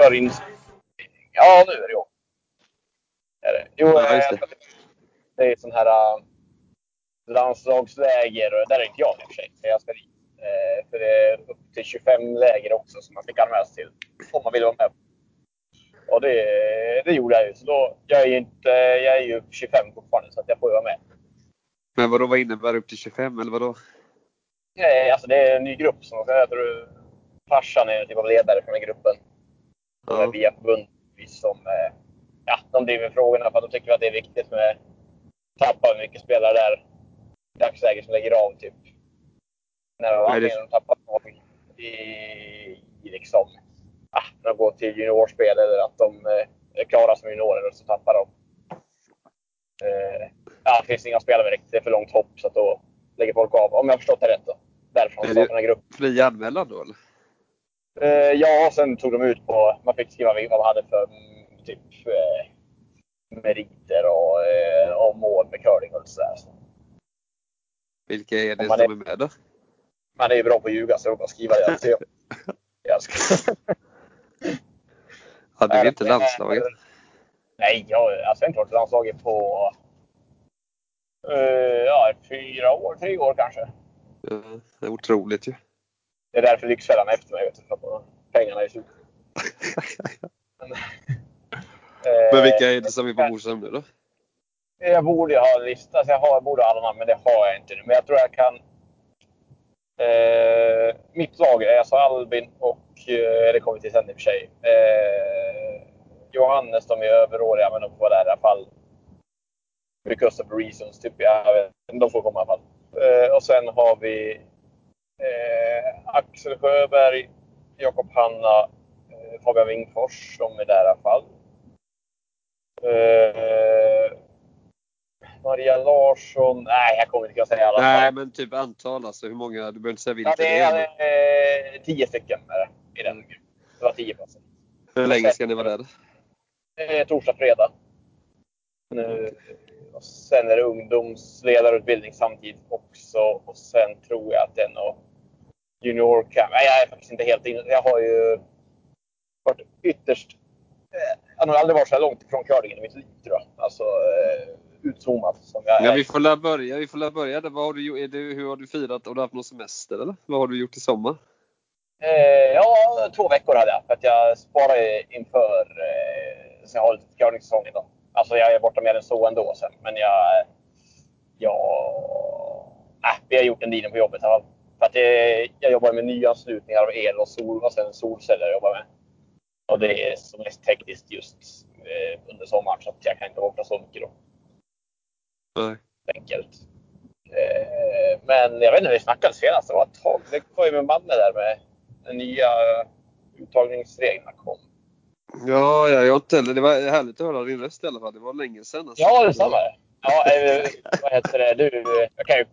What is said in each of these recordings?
startar in... Ja, nu är det igång. Är det? Jo, Ja, eh, det. det är sån här uh, landslagsläger och där är inte jag i och för sig. Jag ska dit. Eh, för det är upp till 25 läger också som man fick anmäla sig till. Om man vill vara med. Och det, det gjorde jag ju. Så då, jag, är ju inte, jag är ju 25 fortfarande så att jag får ju vara med. Men vadå, vad innebär upp till 25 eller vadå? Eh, Alltså det är en ny grupp som jag tror farsan är typ av ledare för den här gruppen. De Ja. via förbundet som eh, ja, de driver frågorna för att de tycker att det är viktigt med tappa mycket spelare där i dagsläget som lägger av typ. När de är det antingen tappar lag i, i liksom, ah, när de går till juniorspel eller att de eh, är klara som juniorer och så tappar de. Eh, ja, det finns inga spelare riktigt. Det är för långt hopp så att då lägger folk av. Om jag har förstått det rätt då. Därifrån Är det-. Fri anmälan då eller? Eh, ja, sen tog de ut på, man fick skriva vad man hade för mm, typ eh, meriter och, eh, och mål med curling och sådär. Så Vilka är det som är- är med då? Man är ju bra på att ljuga så jag bara skriva det. Så jag, jag ska, Hade vi inte landslaget? Nej, jag, alltså, jag har inte varit landslaget på eh, ja, fyra år, tre år kanske. Ja, det är otroligt ju. Det är därför Lyxfällan är efter mig. Vet du, för att pengarna är slut. Men, Men eh, vilka är det som är på Bordsholm nu då? Jag borde ha en lista, alltså jag, har, jag borde ha alla namn, men det har jag inte nu. Men jag tror jag kan... Eh, mitt lag är alltså Albin och, eh, det kommer vi till sen i och för sig. Eh, Johannes, de är överåriga, men de får vara där i alla fall. Because of reasons, typ. Jag vet, de får komma i alla fall. Eh, och sen har vi eh, Axel Sjöberg, Jakob Hanna, eh, Fabian Wingfors. De är där i alla fall. Eh, Maria Larsson. Nej, jag kommer inte kunna säga alla. Nej, men typ antal alltså. Hur många? Du behöver inte säga vilka ja, det det är. är men eh, tio stycken är det, i den gruppen. Det var tio platser. Hur länge ska ni vara där? Eh, torsdag, fredag. Nu, och sen är det ungdomsledarutbildning samtidigt också. Och sen tror jag att det är något juniorcamp. Nej, jag är faktiskt inte helt inne. Jag har ju varit ytterst... Eh, jag har nog aldrig varit så här långt ifrån curlingen i mitt liv tror jag. Alltså eh, utzoomad som jag är. Ja, vi får la börja. Vi får la börja. Vad har du, är det, hur har du firat? Har du haft någon semester eller? Vad har du gjort i sommar? Eh, ja, två veckor hade jag. För att jag sparade inför... Eh, så jag har lite curlingsäsong idag. Alltså jag är borta mer än så ändå sen. Men jag... jag äh, vi har gjort en deal på jobbet fall. För att det, jag jobbar med nyanslutningar av el och sol och sen solceller jag jobbar med. Och det är som mest tekniskt just eh, under sommaren. Så att jag kan inte åka så mycket då. Nej. Enkelt. Eh, men jag vet inte vi snackade senast. Det var ett tag. Det var ju med Manne där med den nya uttagningsreglerna kom. Ja, ja, jag inte heller. Det var härligt att höra din röst i alla fall. Det var länge sedan. Alltså. Ja, detsamma. Ja, eh, vad heter det? Du, jag kan ju,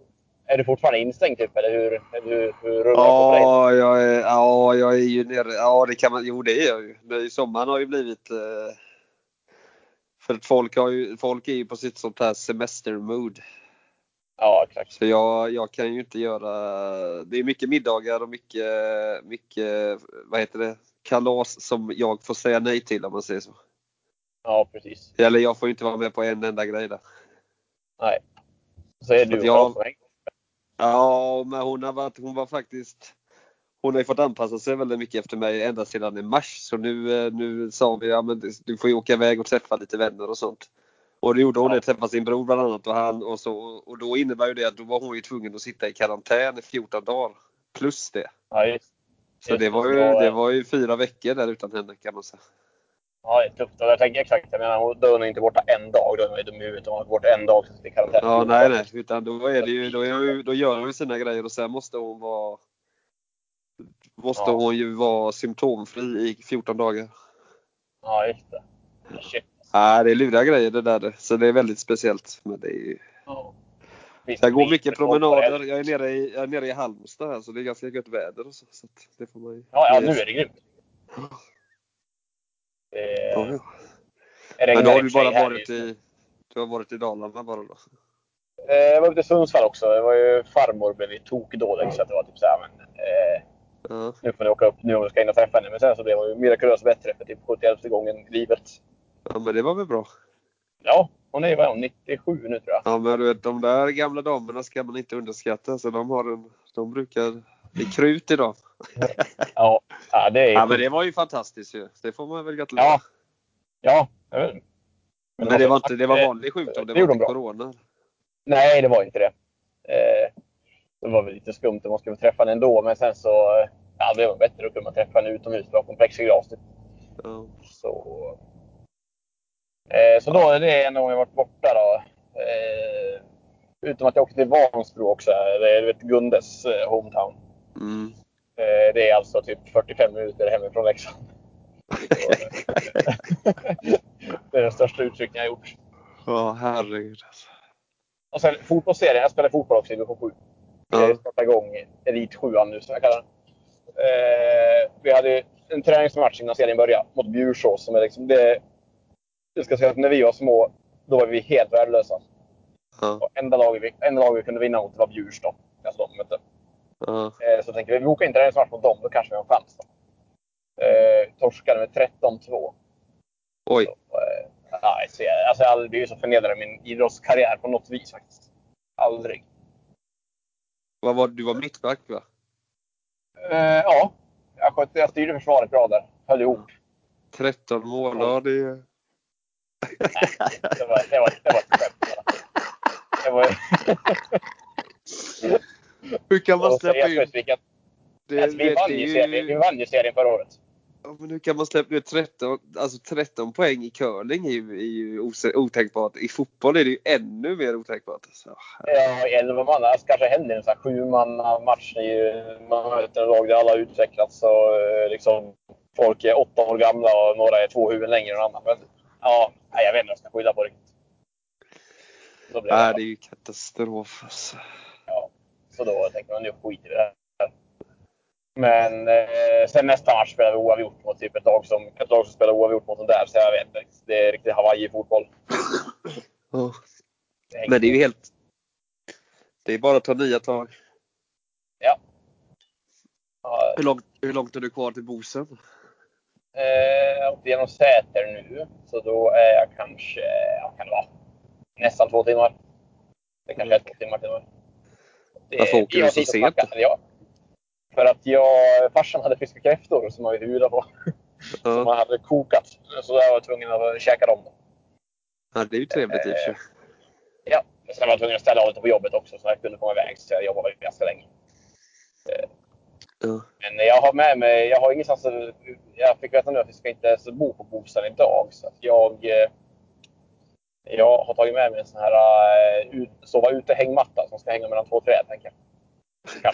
är du fortfarande instängd typ? Eller hur, hur, hur rullar det på dig? Ja, jag är, ja, jag är ju nere. Ja, det kan man. Jo, det är jag ju. Men sommaren har ju blivit. Eh, för att folk, har ju, folk är ju på sitt sånt här semestermood. Ja, exakt. Så jag, jag kan ju inte göra. Det är mycket middagar och mycket, mycket, vad heter det, kalas som jag får säga nej till om man säger så. Ja, precis. Eller jag får inte vara med på en enda grej där. Nej. Så är Så du jag... Ja, men hon har varit, hon var faktiskt hon har ju fått anpassa sig väldigt mycket efter mig ända sedan i mars. Så nu, eh, nu sa vi ja, men du får ju åka iväg och träffa lite vänner och sånt. Och det gjorde hon, Ja. träffade sin bror bland annat och han och så. Och då innebär ju det att då var hon ju tvungen att sitta i karantän i 14 dagar. Plus det. Ja, just, Så Just det var, ju, det var ju fyra veckor där utan henne kan man säga. Ja, det är tufft. Jag tänker exakt. Jag menar, då är hon inte borta en dag. Då är hon ju dum i huvudet. Hon har varit borta en dag så i karantän. Ja, nej, nej. Utan då, är det ju, då, är då gör hon sina grejer och sen måste hon vara Måste Ja. hon ju vara symptomfri i 14 dagar. Ja, just det. Shit. Ja, det är luriga grejer det där. Så det är väldigt speciellt. Men det är ju... Ja. Visst, Jag går mycket promenader. Jag är nere i, jag är nere i Halmstad här så det är ganska gött väder och så. så det får man ju. Ja, ja, nu är det grymt. Det Ja, regnar Men då har du bara varit i, du har varit i Dalarna bara då? Eh, Jag var ute i Sundsvall också. Det var ju farmor blev ju tokdålig så att det var typ såhär, men eh, Ja. nu får ni åka upp nu om vi ska in och träffa henne. Men sen så blev hon ju mirakulöst bättre för typ 71 gången i livet. ja, men det var väl bra. Ja, hon är ju vad är hon, 97 nu tror jag. Ja, men du vet, de där gamla damerna ska man inte underskatta. Så de, har en, de brukar bli krut idag. Ja, ja det är Ja, men det var ju fantastiskt ju. Det får man väl gratulera. Ja, ja. jag vet. men det var, inte, det var vanlig sjukdom, det det var inte de corona. Nej, det var inte det. Eh, det var väl lite skumt man skulle träffa henne ändå, men sen så eh, ja, det var bättre att kunna träffa henne utomhus bakom plexiglas. Ja. Så, eh, så då är det en gång jag varit borta då. Utom att jag åkte till Vansbro också. Det är Gundes hometown. Mm. Eh, det är alltså typ 45 minuter hemifrån Leksand. det är den största utryckningen jag gjort. ja, herregud. alltså. Och sen fotbollsserien. Jag spelar fotboll också i division 7. Ja. Jag startar igång Elit 7 nu som jag kallar den. Eh, vi hade en träningsmatch innan serien började mot Bjursås. Som är liksom det, jag ska säga att när vi var små, då var vi helt värdelösa. Ja. Och enda laget vi, enda vi kunde vinna mot var Bjurs då. Alltså de mötte. Ja. Eh, så tänkte vi, vi åker in träningsmatch mot dem, då kanske vi har en chans. Då. Eh, torskade med 13-2. Oj. Så, eh, nej, så jag- alltså jag har aldrig blivit så förnedrad i min idrottskarriär på något vis faktiskt. Aldrig. Vad var, du var mittback va? Eh, ja, jag, sköt, jag styrde försvaret bra där. Höll ihop. 13 mål, ja det är... Det var, det var, det var ett skämt bara. Det var, Hur kan man så släppa vilka- Det, alltså, vi, vann ju serien, vi vann ju serien förra året. Ja, men hur kan man släppa ut 13, alltså 13 poäng i curling är ju, är ju otänkbart. I fotboll är det ju ännu mer otänkbart. Alltså. Ja, elva man. Alltså, kanske hellre en sån här sju manna match. Det är ju- Man möter en lag där alla har utvecklats och eh, liksom, folk är åtta år gamla och några är två huvuden längre än andra. Men, ja, jag vet inte vad jag ska skylla på riktigt. Så Nej, det. det är ju katastrof. Alltså. Ja, så då tänkte man nu skiter vi i det här. Men eh, sen nästa match spelade vi oavgjort mot typ ett lag som, ett lag som spelar oavgjort mot dem där. Så jag vet inte. Det är riktigt Hawaii-fotboll. Hänger Men det är ju helt... Det är bara att ta nya tag. Ja. Ja, Hur långt, hur långt är du kvar till Bosen? Eh, jag åkt genom Säter nu, så då är jag kanske, ja, kan det vara, nästan två timmar. Det kanske är två timmar till och med. Varför åker jag du så sent? snacka, Ja. För att jag, farsan hade fisk och kräftor som man vill bjuda på. Som han hade kokat. Så jag var tvungen att käka dem. ja, det är ju trevligt i och för sig. Ja. Sen var jag tvungen att ställa av lite på jobbet också så jag kunde komma iväg. Så jag jobbade ganska länge. Ja. Men jag har med mig, jag har ingenstans att, Jag fick veta nu att vi ska inte ens bo på Bosön idag. Så att jag, eh, jag har tagit med mig en sån här uh, ut, sova ute-hängmatta som ska hänga mellan två träd. Tänker jag.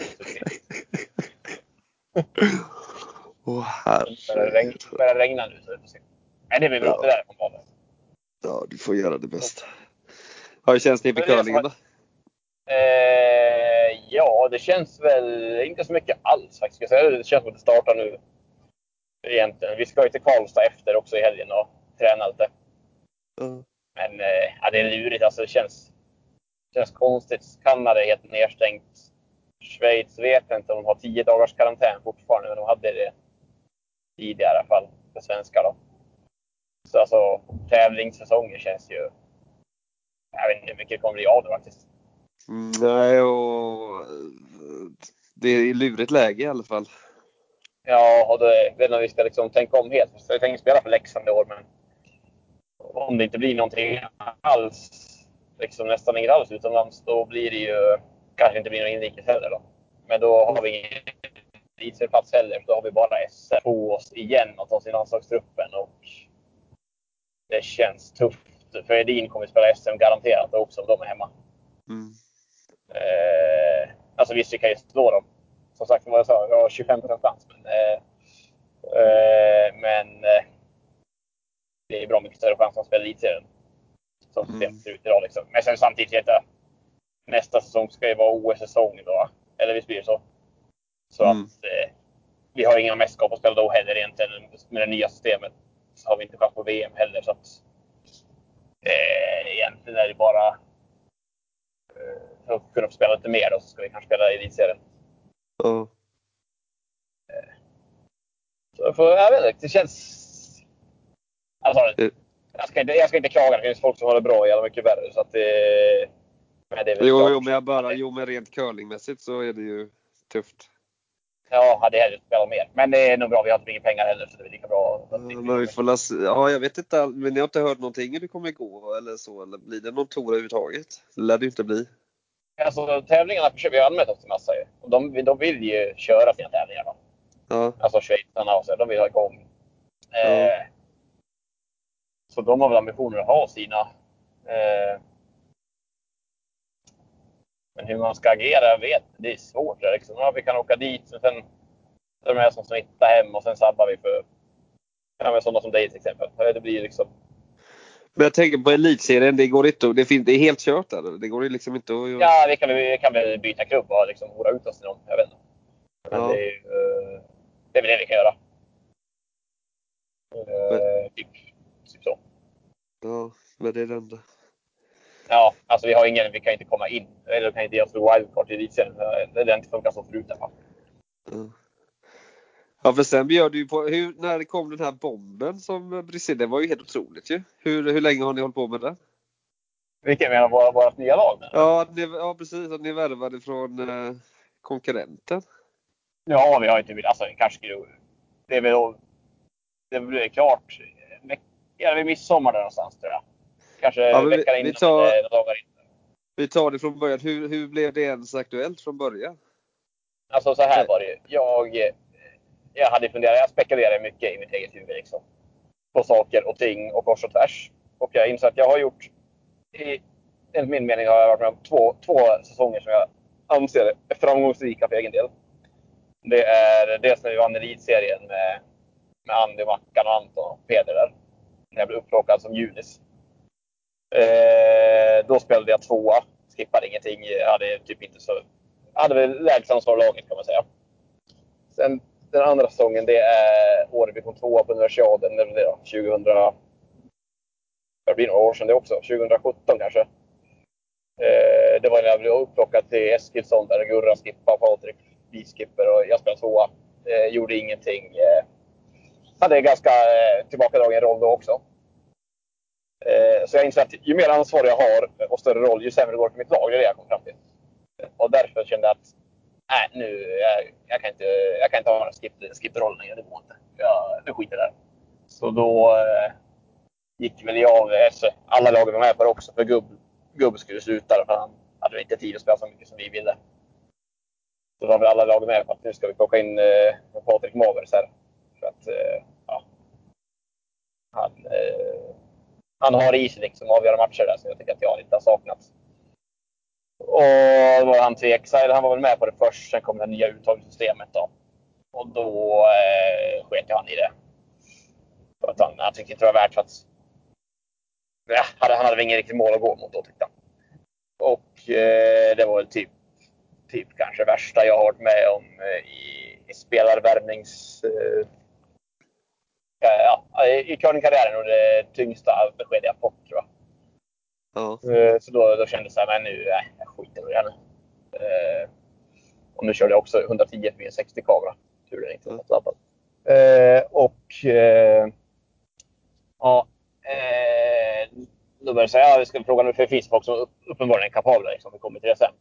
Åh Det börjar regn- herregud. börjar regna nu så vi får se. Nej, det blir bra. Ja. Det där är bra. Ja, du får göra det bästa. Ja, hur känns det inför curlingen då? Eh, ja, det känns väl inte så mycket alls faktiskt. Det känns som att det startar nu. Egentligen. Vi ska ju till Karlstad efter också i helgen och träna lite. Ja. Men eh, ja, det är lurigt. Alltså, det känns, känns konstigt. Kanada är helt nedstängt. Schweiz vet jag inte om de har 10 dagars karantän fortfarande, men de hade det tidigare i alla fall för svenskar. Då. Så alltså, tävlingssäsongen känns ju... Jag vet inte hur mycket det kommer bli av det faktiskt. Mm, Nej, och eh, det är lurigt läge i alla fall. Ja, och jag vet inte om vi ska liksom tänka om helt. Jag tänker spela för Leksand i år, men om det inte blir någonting alls, liksom nästan inget alls utomlands, då blir det ju kanske inte blir någon inrikes heller. Då. Men då har vi ingen elitserieplats heller, då har vi bara SM på oss igen att ta sig i landslagstruppen. Och det känns tufft. För Edin kommer spela SM garanterat också om de är hemma. Mm. Eh, alltså visst, vi kan ju slå dem. Som sagt, vad jag sa, jag har 25 chans. Men, eh, eh, men eh, det är bra mycket större chans att spela elitserien. Som Mm. systemet ser ut idag. Liksom. Men sen samtidigt, vet jag, nästa säsong ska ju vara OS-säsong då. Eller visst blir det så? Så Mm. att eh, vi har inga mästerskap att spela då heller egentligen. Med det nya systemet så har vi inte chans på VM heller. Så att, eh, egentligen är det bara eh, för att kunna spela lite mer då så ska vi kanske spela i elitserien. Ja. Så jag, får, jag vet inte, det känns... Alltså, Det- jag, ska inte, jag ska inte klaga. Det finns folk som har det bra jävla mycket värre. Så att det, men det är Jo, klart. jo, men jag bara, jo, men rent curlingmässigt så är det ju tufft. Ja, hade hellre spelat mer. Men det är nog bra. Vi har inte mycket pengar heller så det är lika bra. Men vi får las, ja, jag vet inte. Men ni har inte hört någonting hur det kommer gå eller så? Eller blir det någon tour överhuvudtaget? Det lär det ju inte bli. Alltså tävlingarna försöker vi anmäla oss till massa ju. Och de, de vill ju köra sina tävlingar då. Ja, Alltså schweizarna och så. De vill ha igång. Ja. Eh, så de har väl ambitioner att ha sina. Eh, men hur man ska agera, jag vet Det är svårt. Liksom. Ja, vi kan åka dit, men sen är de här som smittar hem och sen sabbar vi för ja, men sådana som dig till exempel. Det blir liksom Men jag tänker på elitserien, det går inte det, finns, det är helt kört där. Det går liksom inte att... Ja, vi kan, vi kan väl byta klubb och liksom hora ut oss till någon. Jag vet inte. Men Ja. det, är, eh, det är väl det vi kan göra. Eh, typ. Ja, men det är det enda. Ja, alltså vi har ingen, vi kan inte komma in. Eller kan inte ge oss wildcard i elitserien. Det har inte funkat så förut i alla fall. Ja. Ja, för sen bjöd du ju på, hur, när det kom den här bomben som Bryssel, det var ju helt otroligt ju. Hur, hur länge har ni hållit på med det? Vilket menar våra, vårt nya lag? Ja, ni, ja precis, att ni värvade från eh, konkurrenten. Ja, vi har inte alltså kanske. Det är väl... Det blir klart. Ja, vid midsommar där någonstans tror jag. Kanske Ja, vi- veckan vi innan tar- eller dagar innan. Vi tar det från början. Hur, hur blev det ens aktuellt från början? Alltså så här var det ju. Jag, jag hade funderat, jag spekulerade mycket i mitt eget huvud liksom. På saker och ting och kors och tvärs. Och jag insåg att jag har gjort, i, enligt min mening har jag varit med om två, två säsonger som jag anser är framgångsrika för egen del. Det är dels när vi vann elitserien med, med Andy, Mackan, och Anton och Peder där. När jag blev upplockad som junis. Eh, då spelade jag tvåa. Skippade ingenting. Jag hade typ inte så... Hade väl lägst ansvar i laget kan man säga. Sen den andra säsongen, det är året vi kom tvåa på universiaden. Det då, 2000... Det blir några år sedan det också. 2017 kanske. Eh, det var när jag blev upplockad till Eskilsson där Gurra skippade, Patrik viskipper och jag spelade tvåa. Eh, gjorde ingenting. Eh, hade en ganska eh, tillbakadragen roll då också. Eh, så jag inser att ju mer ansvar jag har och större roll, ju sämre går det för mitt lag. Det är det jag kom fram till. Och därför kände jag att nej, nu, jag, jag, kan inte, jag kan inte ha några skip, skip-roll längre. Det går inte. Jag, nu skiter där. i det. Så då eh, gick väl jag av. Alla lag var med på det också. För Gubb, Gubb skulle sluta. För han hade inte tid att spela så mycket som vi ville. Så då var väl alla lag med på att nu ska vi plocka in eh, Patrik Mavers här. För att, eh, ja. Han, eh, han har i sig liksom avgöra matcher där som jag tycker att jag inte har saknat. Och då var han tveksam, eller han var väl med på det först. Sen kom det nya uttagningssystemet då. Och då eh, sket han i det. För att han, han tyckte inte det var värt för att... Ja, han han hade väl ingen riktigt mål att gå mot då tyckte han. Och eh, det var väl typ, typ kanske värsta jag har varit med om eh, i, i spelarvärvnings... Eh, ja, i curlingkarriären och det tyngsta besked jag fått tror jag. Ja. Eh, Så då, då så här, men nu, nej, jag skiter i det här nu. Eh, och nu körde jag också 110 med 60 kamera. Tur det inte var. Eh, och eh, ja, eh, då började jag säga, ja, vi ska fråga nu för finns folk som upp- uppenbarligen är kapabla liksom, vi kommer till det sen.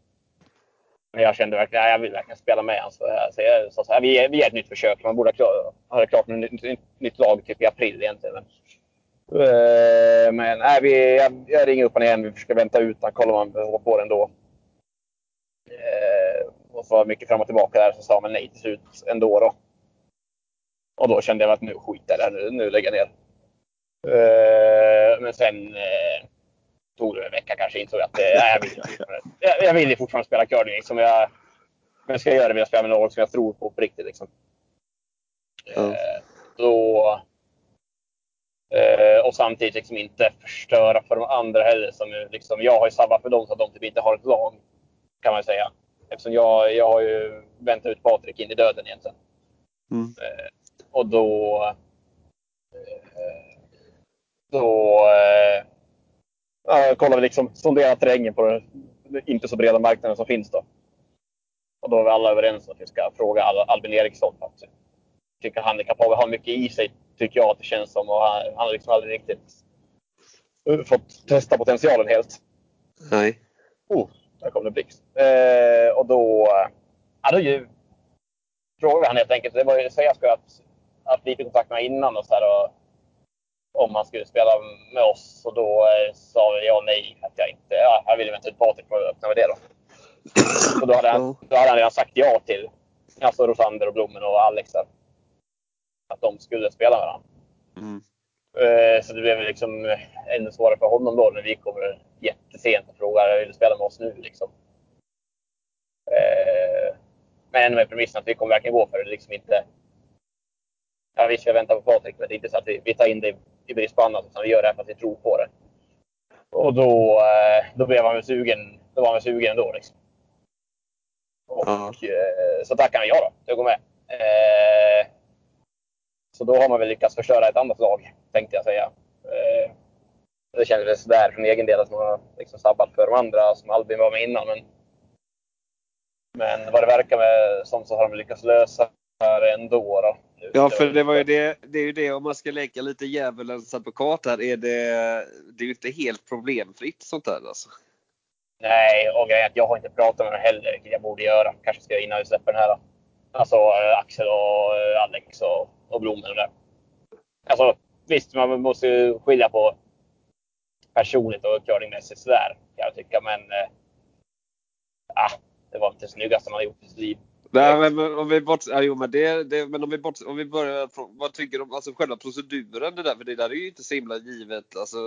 Men jag kände verkligen, att jag vill verkligen spela med honom. Så jag, så jag sa så här, vi, är- vi är ett nytt försök. Man borde ha klar, ha det klart med ett nytt, nytt, nytt lag typ i april egentligen. Men, Men nej, vi, jag, jag ringer upp honom igen. Vi försöker vänta ut honom. Kollar om han hoppar på den då. Eh, och så var mycket fram och tillbaka där. Så sa man nej till slut ändå. Då. Och då kände jag att nu skiter jag i det här. Nu, nu lägger jag ner. Eh, men sen eh, tog det en vecka kanske. Insåg att eh, nej, jag, vill, jag, jag vill ju fortfarande spela curling. Liksom. Jag, men ska jag göra det vill jag spela med någon som jag tror på på riktigt. Liksom. Eh, då Eh, och samtidigt liksom inte förstöra för de andra heller. Som, liksom, jag har ju sabbat för dem så att de typ inte har ett lag. Kan man säga. Eftersom jag, jag har ju väntat ut Patrik in i döden egentligen. Mm. Och då... Då... Ja, kollar vi liksom, sonderar terrängen på den inte så breda marknaden som finns då. Och då är vi alla överens om att vi ska fråga Al Albin Eriksson. Att tycker han är kapabel, har mycket i sig, tycker jag att det känns som. Och han, han har liksom aldrig riktigt fått testa potentialen helt. Nej. Oh, där kom det blixt. Eh, och då, ja, då ju, frågade han helt enkelt. Det var ju, säga ska att haft lite kontakt med innan och så här, och, om han skulle spela med oss. Och då eh, sa jag nej. Att jag inte, ja, jag ville vänta ut Patrik för att öppna med det då. Och då hade, han, då hade han redan sagt ja till alltså Rosander och Blommen och Alex. Att de skulle spela med varandra. Mm. Eh, Så det blev liksom ännu svårare för honom då när vi kommer jättesent och frågar jag vill spela med oss nu. Liksom. Eh, Men med premissen att vi kommer verkligen gå för det. Liksom inte, ja, vi ska vänta på Patrik, men det är inte så att vi, vi tar in det i brist på annat. Utan vi gör det här för att vi tror på det. Och då, eh, då blev han väl sugen. Då var han sugen ändå. Liksom. Och, Ja. eh, Så tackade jag då. Jag går med. Eh, Så då har man väl lyckats förstöra ett annat lag, tänkte jag säga. Det kändes sådär från egen del att man har liksom sabbat för de andra som Albin var med innan. Men, men vad det verkar med, som så har de lyckats lösa det ändå. Då. Ja, för det var ju det, det är ju det om man ska leka lite djävulens advokat här. Är det, det är ju inte helt problemfritt sånt där alltså. Nej, och grejen är att jag har inte pratat med dem heller, vilket jag borde göra. Kanske ska jag innan vi släpper den här. Då. Alltså eh, Axel och eh, Alex och, och Blommen och det. Alltså visst, man måste ju skilja på personligt och curlingmässigt sådär, kan jag tycka. Men eh, ah, det var inte det snyggaste man har gjort i sitt liv. Nej, men, om vi bort, ja, jo, men det, det, men om vi bort, om vi börjar från, vad tycker du om alltså själva proceduren det där? För det där är ju inte så himla givet. Alltså,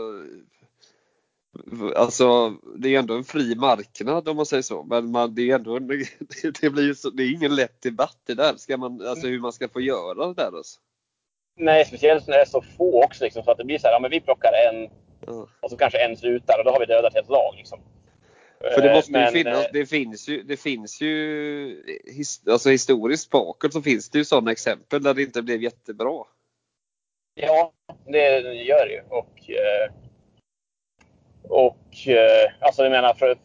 alltså det är ju ändå en fri marknad om man säger så. Men man, det är ändå det, det blir ju så, det är ingen lätt debatt det där. Ska man, alltså hur man ska få göra det där alltså. Nej, speciellt när det är så få också. Liksom, så att det blir så här, ja, men vi plockar en och så kanske en slutar och då har vi dödat ett lag. Liksom. För det Eh, måste ju men, finnas, eh, det finns ju, det finns ju alltså historiskt bakåt så finns det ju sådana exempel där det inte blev jättebra. Ja, det gör det ju. Och, eh, och alltså jag menar för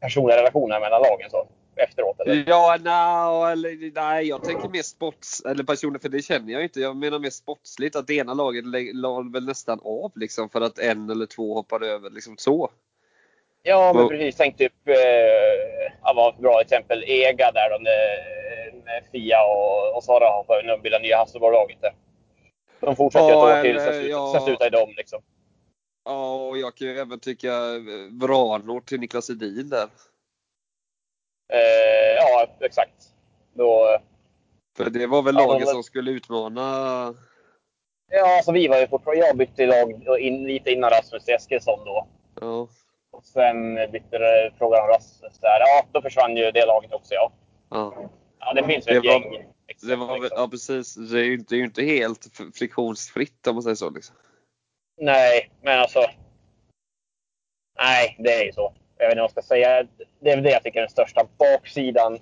personliga relationer mellan lagen så efteråt. Eller? Ja, no, eller, nej, jag tänker mer sports, eller personer, för det känner jag inte. Jag menar mer sportsligt att det ena laget la väl nästan av liksom för att en eller två hoppade över liksom så. Ja, men Och- precis. Tänk typ, eh, ja, vad bra exempel, EGA där då när Fia och, och Sara har för att bilda nya Hasselborg-laget. De fortsätter Ja, ett år till, sen ja. sen slutar de liksom. Ja, och jag kan ju även tycka eh, Vranor till Niklas Edin där. Eh, ja, exakt. Då, För det var väl Ja, laget som skulle utmana. ja, alltså vi var ju fortfarande, jag bytte lag in, lite innan Rasmus Eskilsson då. Ja. Och sen bytte det- frågan om där. Ja, då försvann ju det laget också ja. ja. Ja, det finns väl ett var- gäng. liksom. Det var väl, ja precis. Det är ju inte, ju inte helt friktionsfritt om man säger så. Liksom. Nej, men alltså. Nej, det är ju så. Jag vet inte vad jag ska säga. Det är väl det jag tycker är den största baksidan.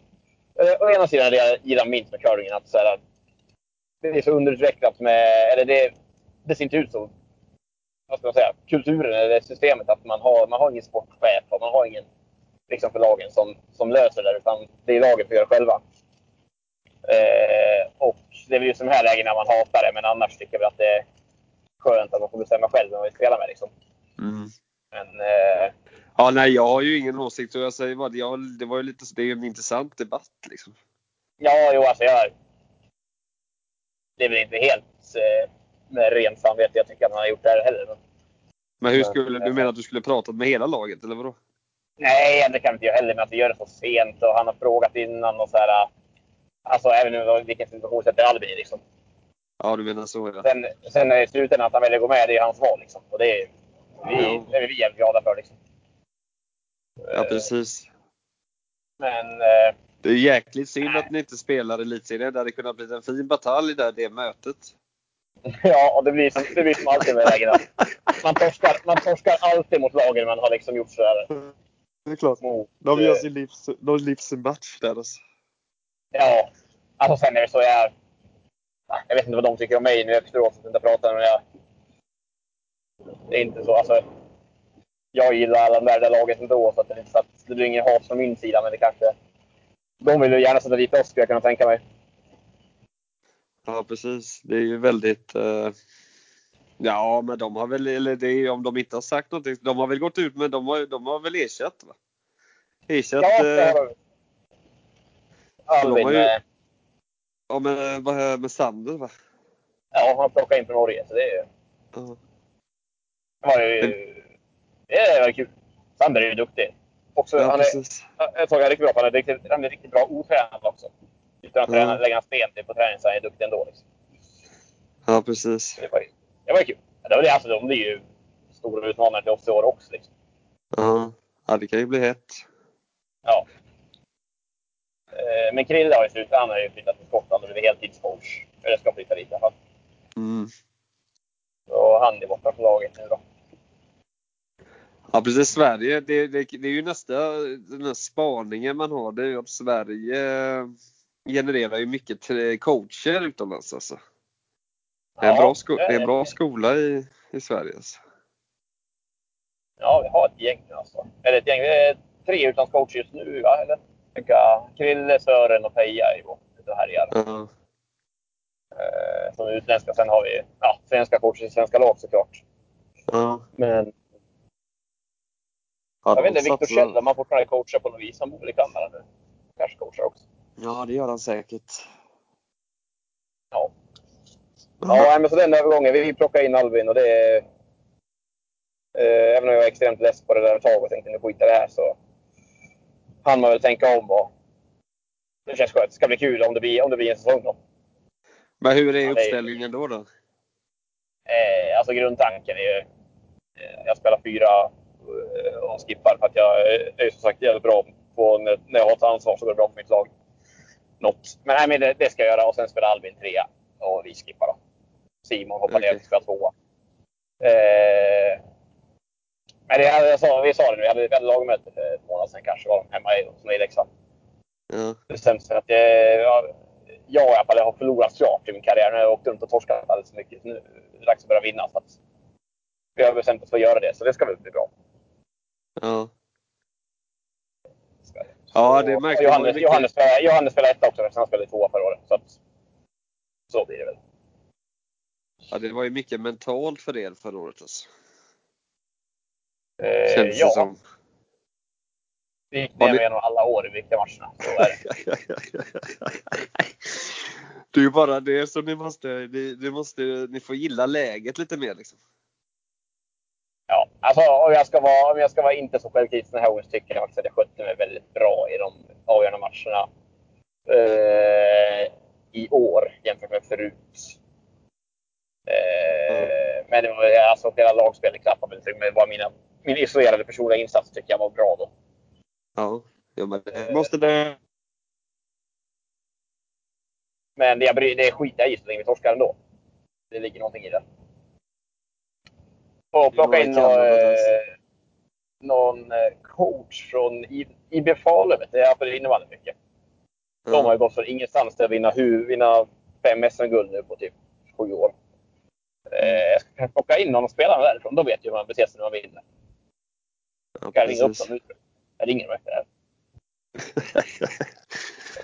Eller, å ena sidan är det jag gillar minst med curlingen. Att så här, det är så underutvecklat med... Eller det, det ser inte ut så. Vad ska man säga? Kulturen eller systemet. Att man har, man har ingen sportchef och man har ingen liksom för lagen som, som löser det. Utan det är lagen som gör det själva. Eh, och det är väl just de här lägena man hatar det. Men annars tycker jag väl att det är skönt att man får bestämma själv vem man vill spela med. Liksom. Mm. Men eh, Ja, nej, jag har ju ingen åsikt. Och jag säger bara, jag, det var ju lite, det är en intressant debatt. Liksom. ja, jo, alltså jag... Det är väl inte helt eh, med rent samvete jag tycker att man har gjort det här heller. Men, hur skulle, du menar att du skulle pratat med hela laget, eller vadå? nej, det kan inte jag heller. Men att vi gör det så sent och han har frågat innan och så här. Alltså även nu vilken situation sätter Albin liksom. Ja, du menar så ja. Sen, sen i slutändan att han väljer att gå med, det är hans val liksom. Och det är vi, det är vi jävligt glada för liksom. Ja, precis. Men eh, Det är jäkligt synd att ni inte spelar elitserien. Det hade kunnat bli en fin batalj där, det mötet. Ja, och det blir som, det blir som alltid med lägena. Man torskar, man torskar alltid mot lagen man har liksom gjort sådär. Det är klart. mot... De gör eh, sin livs, de livs match där alltså. Ja, alltså sen är det så jag... Jag vet inte vad de tycker om mig nu efteråt, att inte pratar men jag... Det är inte så, alltså... Jag gillar alla de där, det laget ändå, så att det är inte så att det blir ingen hat från min sida, men det kanske... De vill ju gärna sätta dit oss, skulle jag kunna tänka mig. Ja, precis. Det är ju väldigt... eh, Ja, men de har väl, eller det är ju om de inte har sagt någonting, de har väl gått ut men de har, de har väl erkänt va? Erkänt, Ja, det eh, har de. ju- eh, ja med, vad- med Sander va? ja, han plockade in från Norge, så det är- Ja. det var ju... Det var kul. Sander är ju duktig. Också, Ja, han är, precis. jag såg han riktigt bra på. Han är riktigt, han är riktigt bra otränad också. Utan att Ja. träna, lägga hans ben till på träning så är han duktig ändå. Liksom. Ja, precis. Det, var, det var kul. Det var det, alltså, de blir ju stora utmanare till oss i år också. Liksom. Ja. ja, det kan ju bli hett. Ja. Eh, Men Krille har ju slutat. Han har ju flyttat till Skottland och blivit heltidscoach. Eller ska flytta dit i alla fall. Mm. Så han är borta från laget nu då. Ja, precis. Sverige, det, det, det är ju nästa den här spaningen man har. Det är ju att Sverige genererar ju mycket coacher utomlands alltså. Det är en Ja, bra, sko- är en bra skola i, i Sverige. Alltså. Ja, vi har ett gäng alltså. Eller ett gäng. Vi är tre utlandscoacher just nu, va? Eller? Krille, Sören och Peja är ju ute och härjar. Ja. Eh, som är utländska. Sen har vi ja, svenska coacher i svenska lag såklart. Ja. Men Ja, jag vet inte, Viktor Kjell, om han fortfarande coachar på något vis. Han bor väl i Kanada nu. Kanske coachar också. Ja, det gör han säkert. Ja. Ja, men så den övergången. Vi plockade in Albin och det. Eh, även om jag var extremt less på det där ett tag och tänkte nu skiter det här så hann man väl tänka om och det känns skönt. Det ska bli kul om det blir, om det blir en säsong då. Men hur är uppställningen då? då? Eh, alltså grundtanken är ju... Eh, jag spelar fyra eh, och skippar för att jag är som sagt jävligt bra på när, när jag har ett ansvar så går det bra för mitt lag. Något. Men, nej, men det, det ska jag göra och sen spelar Albin trea och vi skippar då. Simon hoppar ner och spelar tvåa. Eh, men det, jag sa, vi sa det nu, vi hade, vi hade lagmöte för ett månad sedan kanske var hemma i, i Leksand. Det bestämde sig att eh, jag, jag i alla fall har förlorat klart i min karriär. Nu har jag åkt runt och torskat alldeles för mycket. Nu är det dags att börja vinna. Så att vi har bestämt oss för att göra det, så det ska väl bli bra. Ja. Ja, det märkte Johannes. Johannes, Johannes spelar etta också eftersom han spelade tvåa förra året. Så, att, så blir det väl. ja, det var ju mycket mentalt för er förra året. Alltså. Eh, Känns ja, det som. vi gick ner ni- genom alla år i viktiga matcherna. Så är det. Det är ju bara det som ni måste, ni, ni måste, ni får gilla läget lite mer liksom. Ja, alltså om jag ska vara, om jag ska vara inte så självkritisk den här gången så tycker jag faktiskt att jag skötte mig väldigt bra i de avgörande matcherna. Eh, I år jämfört med förut. Eh, Men det var, alltså, hela lagspelet klappade väl. Men bara mina, min isolerade personliga insats tycker jag var bra då. Ja, ja men det måste det. Men det, jag bryr, det skiter jag i så länge vi torskar ändå. Det ligger någonting i det. Och plocka in det kan någon, eh, någon eh, coach från IB Falun. vet du. Jag följer innebandy mycket. De har ju gått från ingenstans till att vinna, vinna fem SM-guld nu på typ sju år. Eh, jag ska kanske plocka in någon av spelarna därifrån. De vet ju hur man beter sig när man vinner. Ja, jag ringa upp dem nu? Jag ringer dem efter det här.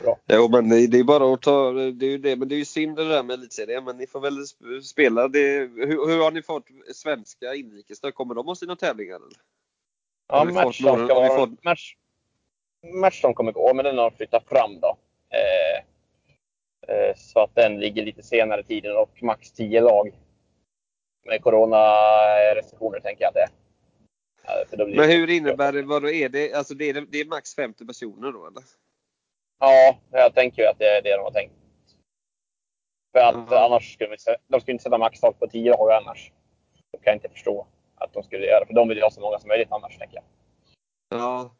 Bra. Jo men det är bara att ta, det är ju det, men det är ju synd det där med elitserien, men ni får väl sp- spela det. Hur, hur har ni fått svenska inrikes då? Kommer de ha sina tävlingar eller? Ja, match som ska har vi vara, fått- match, match som kommer gå, men den har flyttat fram då. Eh, eh, så att den ligger lite senare i tiden och max 10 lag. Med coronarestriktioner tänker jag att det är. Ja, Men hur innebär det, vad då är det? Alltså det är, det är max 50 personer då eller? Ja, jag tänker ju att det är det de har tänkt. För att Jaha. annars skulle de, de skulle inte sätta maxtak på 10 lag annars. Det kan jag inte förstå att de skulle göra. För de vill ju ha så många som möjligt annars, tänker jag. Ja.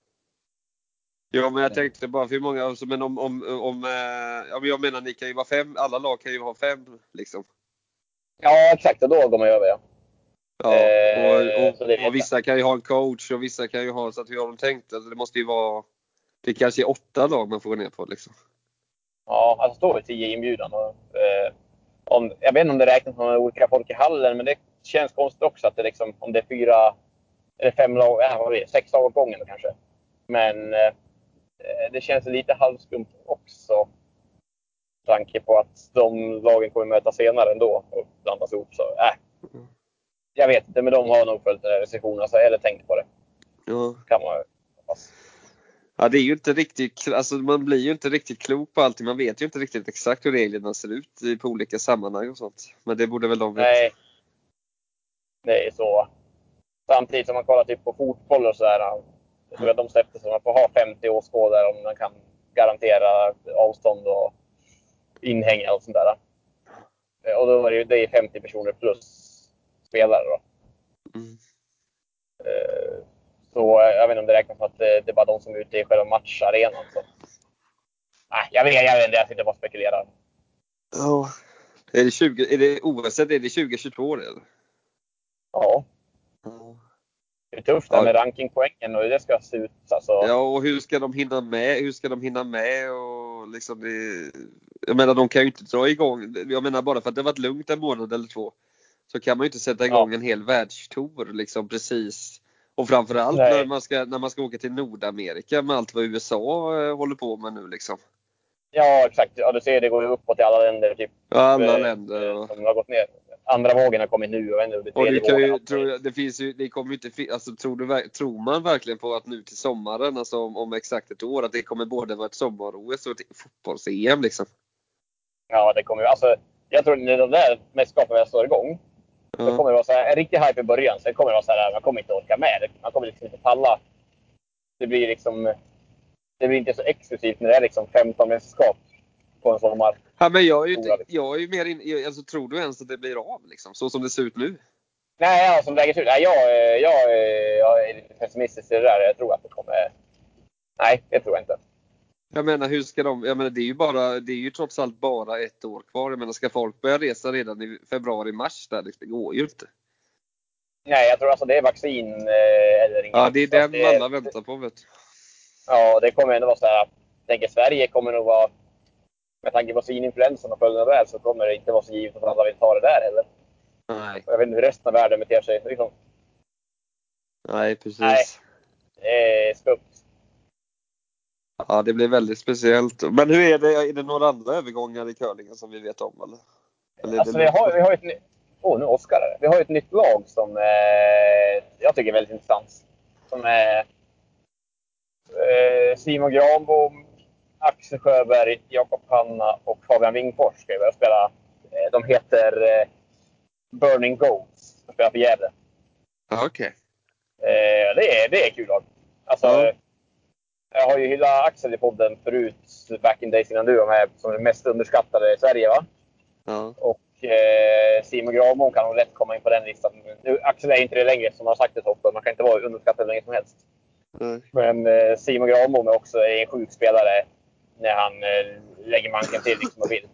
Ja men jag tänkte bara för hur många, alltså, men om, om, om eh, ja, men jag menar ni kan ju vara fem, alla lag kan ju ha fem liksom. Ja, exakt. Och då går man över, ja. Ja, Eh, och, och, jag. och vissa kan ju ha en coach och vissa kan ju ha, så att hur har de tänkt? Alltså, det måste ju vara, det kanske är åtta lag man får gå ner på liksom. Ja, alltså står det 10 inbjudan. Och, eh, om, jag vet inte om det räknas som olika folk i hallen, men det känns konstigt också att det liksom, om det är fyra eller fem lag, äh, vad det, sex lag åt gången kanske. Men eh, det känns lite halvskumt också. Med tanke på att de lagen kommer möta senare ändå och blandas ihop. Så, äh. Jag vet inte, men de har nog följt den här recensionen, alltså, eller tänkt på det. Ja. Kan man hoppas. Ja, det är ju inte riktigt, alltså man blir ju inte riktigt klok på allting. Man vet ju inte riktigt exakt hur reglerna ser ut på olika sammanhang och sånt. Men det borde väl de veta. Nej. Det är så. Samtidigt som man kollar typ på fotboll och sådär. Jag tror att de släppte så man får ha 50 åskådare om man kan garantera avstånd och inhägnad och sånt där. Eh, Och då är det ju det är 50 personer plus spelare då. Mm. Eh, Så eh, jag vet inte om det räknas att det det är bara de som är ute i själva matcharenan. Så. Nej, jag vet, jag vet inte, jag sitter bara och spekulerar. Ja. Är det 20, är det OS, är det 2022 eller? Ja, Ja. det är tufft det Ja. med rankingpoängen och hur det ska se ut. Alltså. Ja, och hur ska de hinna med? Hur ska de hinna med? Och liksom det, jag menar, de kan ju inte dra igång. Jag menar, bara för att det varit lugnt en månad eller två så kan man ju inte sätta igång en hel världstour liksom precis. Och framförallt Nej. när man, ska, när man ska åka till Nordamerika med allt vad USA eh, håller på med nu liksom. Ja, exakt. Ja, du ser, det går ju uppåt i alla länder. Typ, Ja, alla eh, länder. Och, Som har gått ner. Andra vågen har kommit nu. Det och tredje det ju, tror det finns ju, det kommer inte, alltså tror, du, ver- tror man verkligen på att nu till sommaren, alltså om, om exakt ett år, att det kommer både vara ett sommar-OS och ett fotbolls-EM liksom? Ja, det kommer ju. Alltså, jag tror när de där mästerskapen väl står igång. Ja. kommer det vara så här, en riktig hype i början. Sen kommer det vara så här, man kommer inte orka med. Man kommer liksom inte palla. Det blir liksom... Det blir inte så exklusivt när det är liksom 15 mästerskap på en sommar. Ja, men jag är ju, liksom. jag är ju mer in, alltså, tror du ens att det blir av liksom? Så som det ser ut nu? Nej, ja, som läget ser ut. Nej, jag, eh, jag, eh, jag är lite pessimistisk i det där. Jag tror att det kommer... Nej, det tror jag inte. Jag menar hur ska de, jag menar det är ju bara, det är ju trots allt bara ett år kvar. Jag menar ska folk börja resa redan i februari, mars där? Det går ju inte. Nej, jag tror alltså det är vaccin eh, eller inget. Ja, det är den att alla väntar på vet du. Ja, det kommer ändå vara så här. Jag tänker Sverige kommer nog vara... Med tanke på svininfluensan och följderna där så kommer det inte vara så givet att alla vill ta det där heller. Nej, Jag vet inte hur resten av världen beter sig. Liksom, nej precis. Nej. det är skumt. Ja, det blir väldigt speciellt. Men hur är det, är det några andra övergångar i curlingen som vi vet om eller? eller Alltså det vi har, vi har ett nytt... Åh, nu Oskar det. Vi har ett nytt lag som eh, jag tycker är väldigt intressant. Som är eh, Simon Granbom, Axel Sjöberg, Jakob Hanna och Fabian Wingfors ska börja spela. Eh, de heter eh, Burning Goats. De spelar för Gävle. Okej. Eh, det, är, det är kul lag. Alltså, Ja. Jag har ju hyllat Axel i podden förut, back in days innan du var med, som den mest underskattade i Sverige. Va? Ja. Och eh, Simon Granbom kan nog lätt komma in på den listan. Nu, Axel är inte det längre, som har sagt det Toffe. Man kan inte vara underskattad hur länge som helst. Nej. Men eh, Simon Granbom är också en sjuk spelare när han eh, lägger manken till liksom och vill.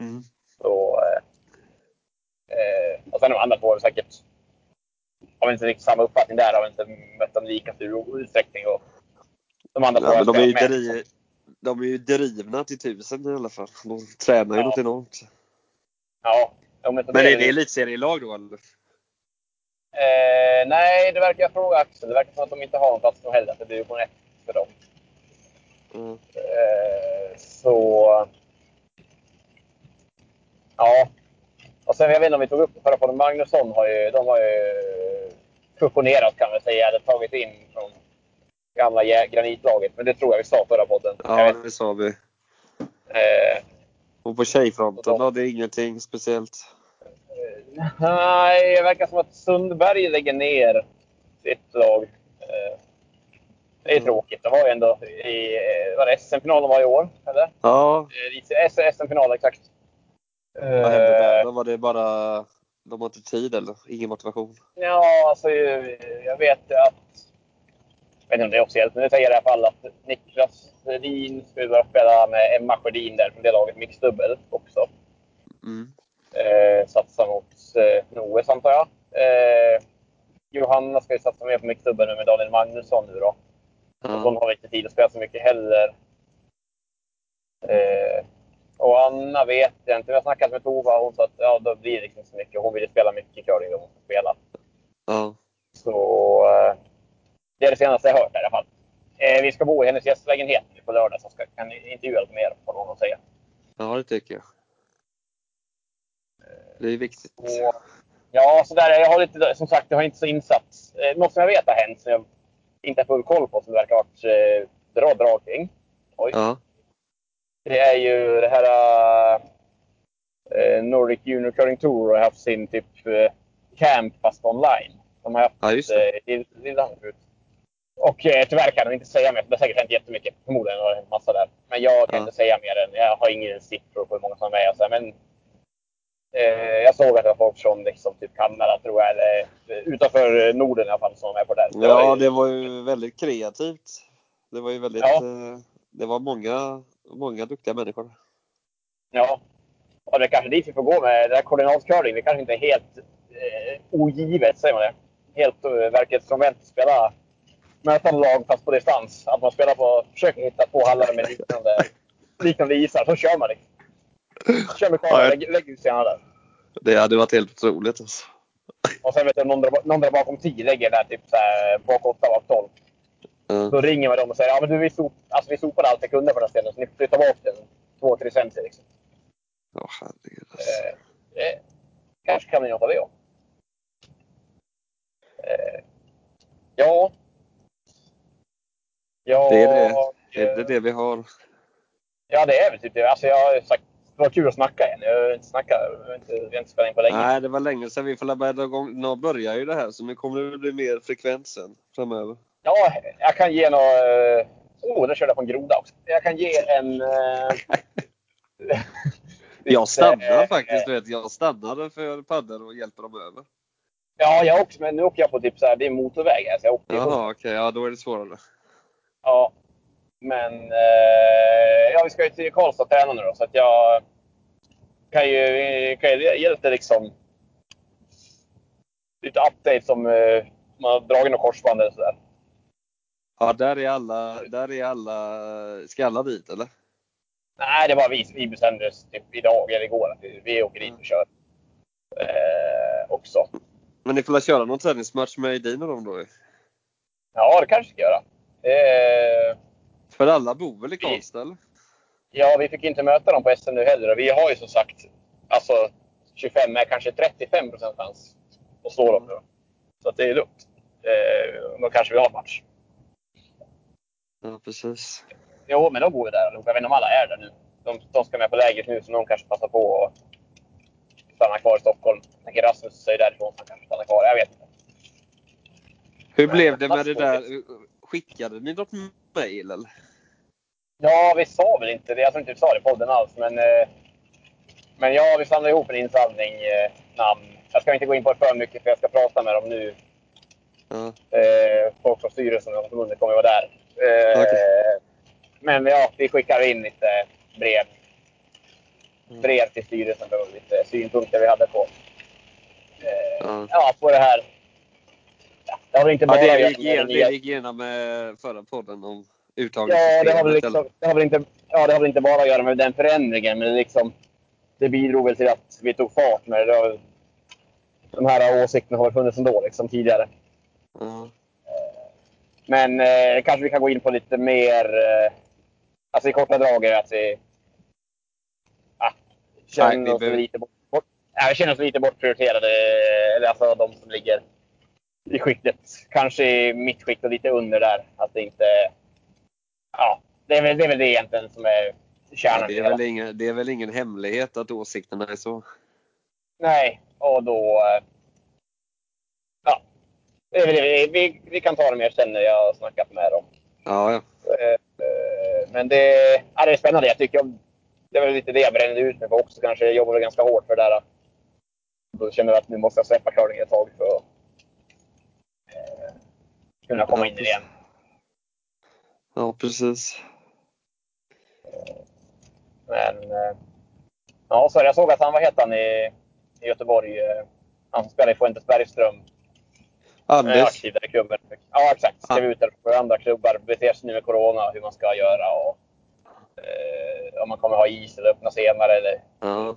Mm. Så, eh, eh, och sen de andra två säkert... Har väl inte riktigt samma uppfattning där. Har väl inte mött dem lika stor utsträckning. Och de andra Ja, de är, ju dri, de är ju drivna till tusen i alla fall. De tränar ju Ja. något enormt. Ja, ja, men, Men är det elitserielag då eller? Eh, nej, det verkar jag fråga Axel. Det verkar som att de inte har en plats då heller. Det blir division 1 för dem. Mm. Eh, så... Ja. Och sen, jag vet inte om vi tog upp det förra podden. Magnusson har ju, de har ju fusionerat kan man säga. Eller tagit in från gamla granitlaget. Men det tror jag vi sa förra podden. Ja, det sa vi. eh, Och på tjejfronten då? Det är ingenting speciellt? nej, det verkar som att Sundberg lägger ner sitt lag. Eh, det är Mm. tråkigt. De var ju ändå i eh, var det SM-finalen var i år, eller? Ja, Eh, SM-final, exakt. vad hände där? Eh, Då var det bara... De har inte tid eller? Ingen motivation? Ja, alltså jag vet att... Vet inte om det är officiellt, men det säger i alla fall att Niklas Sjödin skulle spela med Emma Sjödin där från det laget, mixdubbel också. Mm. Eh, satsa mot eh, OS antar jag. Eh, Anna ska ju satsa mer på mittklubben nu med Daniel Magnusson nu då. Och hon har inte tid att spela så mycket heller. Eh, och Anna vet jag inte. Jag har snackat med Tova och hon sa att ja, då blir det liksom så mycket. Hon vill spela mycket curling då hon ska spela. Ja. Så eh, det är det senaste jag hört i alla fall. Eh, vi ska bo i hennes gästlägenhet på lördag så ska, kan ni intervjua lite mer någon att säga. ja, det tycker jag. Det är viktigt. Och, ja, så där, jag har lite, som sagt, jag har inte så insatt. Eh, något som jag vet har hänt som jag inte har full koll på som det verkar ha varit eh, bra drag kring. Oj. Ja. Det är ju det här eh, Nordic Junior Curling Tour har haft sin typ eh, camp fast online. De har haft Ja, just det. eh, i Lillehammer förut. Och eh, tyvärr kan de inte säga mer. Det har säkert hänt jättemycket. Förmodligen har det hänt massa där. Men jag kan Ja. inte säga mer än, jag har ingen siffror på hur många som är med. och Så här, men eh, jag såg att det var folk från liksom, typ Kanada tror jag, eller eh, utanför Norden i alla fall, som var med på den. Ja, var ju- det var ju väldigt kreativt. Det var ju väldigt, Ja. eh, det var många, många duktiga människor. Ja. Och det är kanske dit vi får gå med det här koordinatcurling. Det kanske inte är helt eh, ogivet, säger man det. Helt eh, verklighetsfrånvänt att spela mötande lag fast på distans. Att man spelar på, försöker hitta två hallar med liknande, liknande isar, så kör man liksom. Kör med kameran, jag- lägg, lägg ut sina där. Det hade varit helt otroligt alltså. Och sen vet du, någon där bakom 10 lägger där typ så här, bak 8 bak 12. Ja. Då ringer man dem och säger ja men du, vi, sop, alltså, vi sopade allt vi kunde på den här ställen så ni får flytta bak den 2-3 cm. Liksom. Ja, herregud alltså. Eh, det kanske kan bli något av det. ja. Eh, ja. Ja, Det är det. Är det det vi har? Ja, det är väl typ det. Alltså, jag har sagt det var kul att snacka igen. Jag har inte snackat, inte, inte spelat in på länge. Nej, det var länge sedan vi får börja igång. Nu börjar ju det här så nu kommer det bli mer frekvent sen framöver. Ja, jag kan ge något... Oh, där körde jag på en groda också. Jag kan ge en... eh, Jag stannar eh, faktiskt, du vet. Jag stannade för paddel och hjälper dem över. Ja, jag också. Men nu åker jag på typ så här, det är motorväg här, så jag åker Jaha, okej. Ja, då är det svårare. Ja. Men eh, ja, vi ska ju till Karlstad och träna nu då, så att jag kan ju, kan ju ge lite liksom lite updates om eh, man har dragit något korsband eller sådär. Ja, där är alla, där är alla, ska alla dit eller? Nej, det var vi, vi bestämde oss typ idag eller igår att vi, vi åker dit och kör. Eh, också. Men ni får väl köra någon träningsmatch med Edin och dem då? Ja, det kanske vi ska göra. Eh, För alla bor väl i Karlstad eller? Ja, vi fick inte möta dem på SM nu heller. Vi har ju som sagt alltså 25, men kanske 35 procent chans att slå dem nu. Så att det är lugnt. Eh, då kanske vi har match. Ja, precis. Jo, men de bor ju där allihopa. Jag vet inte om alla är där nu. De, de ska med på lägret nu, så någon kanske passar på att stanna kvar i Stockholm. Jag tänker Rasmus är därifrån, så han kanske stannar kvar. Jag vet inte. Hur blev det med det där? Skickade ni något mail eller? Ja, vi sa väl inte det. Jag tror inte vi sa det i podden alls. Men, eh, men ja, vi samlade ihop en insamling eh, namn. Jag ska inte gå in på det för mycket, för jag ska prata med dem nu. Eh, folk från styrelsen och förbundet kommer vara där. Okej. Men ja, vi skickar in lite brev. Mm. Brev till styrelsen med lite synpunkter vi hade på, Ja. ja, på det här. Ja, det har väl inte Ja, bara det vi göra gick igenom, det det gick igenom med förra podden om Ja, uttagningssystemet. det har, väl eller? liksom, det, har väl inte, ja, det har väl inte bara att göra med den förändringen, men det, liksom, det bidrog väl till att vi tog fart med det. det. har- De här åsikterna har funnits ändå liksom, tidigare. Ja. Men eh, kanske vi kan gå in på lite mer, eh, alltså i korta drag är att vi ah, känner, oss lite bort, bort, ja, känner oss lite bortprioriterade. Eller alltså de som ligger i skiktet. Kanske i mitt skikt och lite under där. Att det inte... Ja, det är väl det, är väl det egentligen som är kärnan Ja, det, är väl ingen, det är väl ingen hemlighet att åsikterna är så. Nej, och då... eh, Ja, det är väl det. Vi, vi, vi kan ta det mer sen när jag har snackat med dem. Ja, ja. Eh, eh, Men det, ja, det är spännande. Jag tycker det är väl lite det jag brände ut mig på också. Kanske jag jobbade ganska hårt för det där. Då känner jag att nu måste jag släppa curling ett tag för att kunna komma in i det igen. ja, precis. Men eh, ja, så jag såg att han, vad heter han i, i Göteborg? eh, Han som spelar i Fuentes Bergström. Anders. aktiv där i klubben. Ja, exakt. Skrev ut det för andra klubbar. Beter sig nu med Corona, hur man ska göra. Och, eh, om man kommer ha is eller öppna senare. Eller, Ja.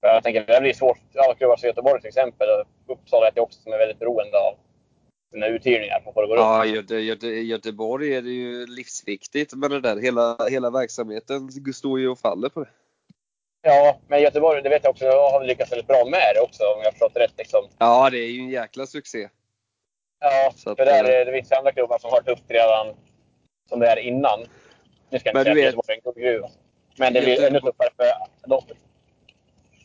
jag tänker det blir svårt. Alla klubbar som Göteborg till exempel. Och Uppsala är också som är väldigt beroende av sina uthyrningar att få det att gå runt. Ja, Göte, Göte, Göteborg är det ju livsviktigt med det där. Hela, hela verksamheten står ju och faller på det. Ja, men Göteborg, det vet jag också, har lyckats väldigt bra med det också om jag förstått det rätt. Liksom. Ja, det är ju en jäkla succé. Ja, Så att, för där, eh, är- det finns andra klubbar som har tufft redan som det är innan. Nu ska jag inte säga att Göteborg är en guldgruva. Men det blir ännu tuffare för.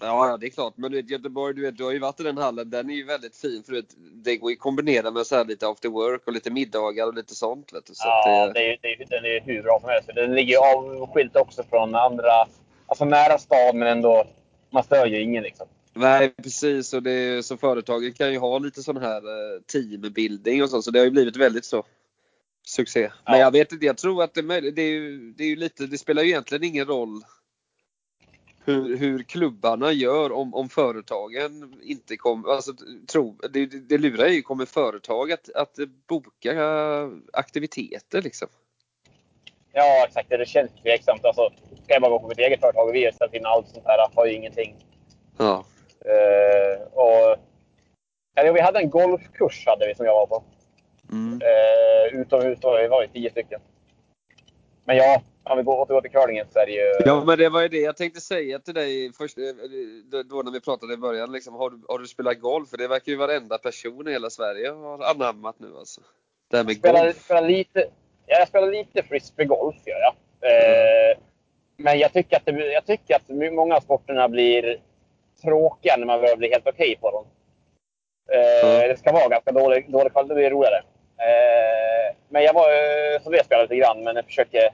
Ja, det är klart. Men du vet, Göteborg, du, vet, du har ju varit i den hallen. Den är ju väldigt fin. För vet, det går ju att kombinera med så här lite after work och lite middagar och lite sånt. Vet du. Så Ja, det, det är, det är, den är hur bra som helst. Den ligger ju avskilt också från andra, alltså nära stan men ändå, man stör ju ingen liksom. Nej, precis. Och det, så företagen kan ju ha lite sån här eh, teambuilding och så. Så det har ju blivit väldigt så succé. Men Ja. jag vet inte, jag tror att det, är det, är ju, det är ju lite, det spelar ju egentligen ingen roll hur, hur klubbarna gör om, om företagen inte kommer, alltså tro, det, det, lurar ju, kommer företag att, att boka aktiviteter liksom? Ja, exakt. Det känns tveksamt. Alltså, ska jag bara gå på mitt eget företag och vi har ställt in allt sånt här, har ju ingenting. Ja. Eh, och, eller, vi hade en golfkurs hade vi som jag var på. Mm. Eh, utomhus då, vi var ju tio stycken. Men ja, om vi går- återgår till curlingen så är det ju... Ja men det var ju det jag tänkte säga till dig först, eh, då- när vi pratade i början. Liksom, har, du, har du spelat golf? För det verkar ju varenda person i hela Sverige har anammat nu alltså. Det här med spelar, golf. spelar lite, ja, jag spelar lite frisbeegolf gör jag. Eh, Men jag tycker, att det, jag tycker att många av sporterna blir tråkiga när man börjar bli helt okej på dem. Eh, Mm. Det ska vara ganska dålig, dålig kvalitet, det blir roligare. Eh, men jag var så det spelade lite grann, men jag försöker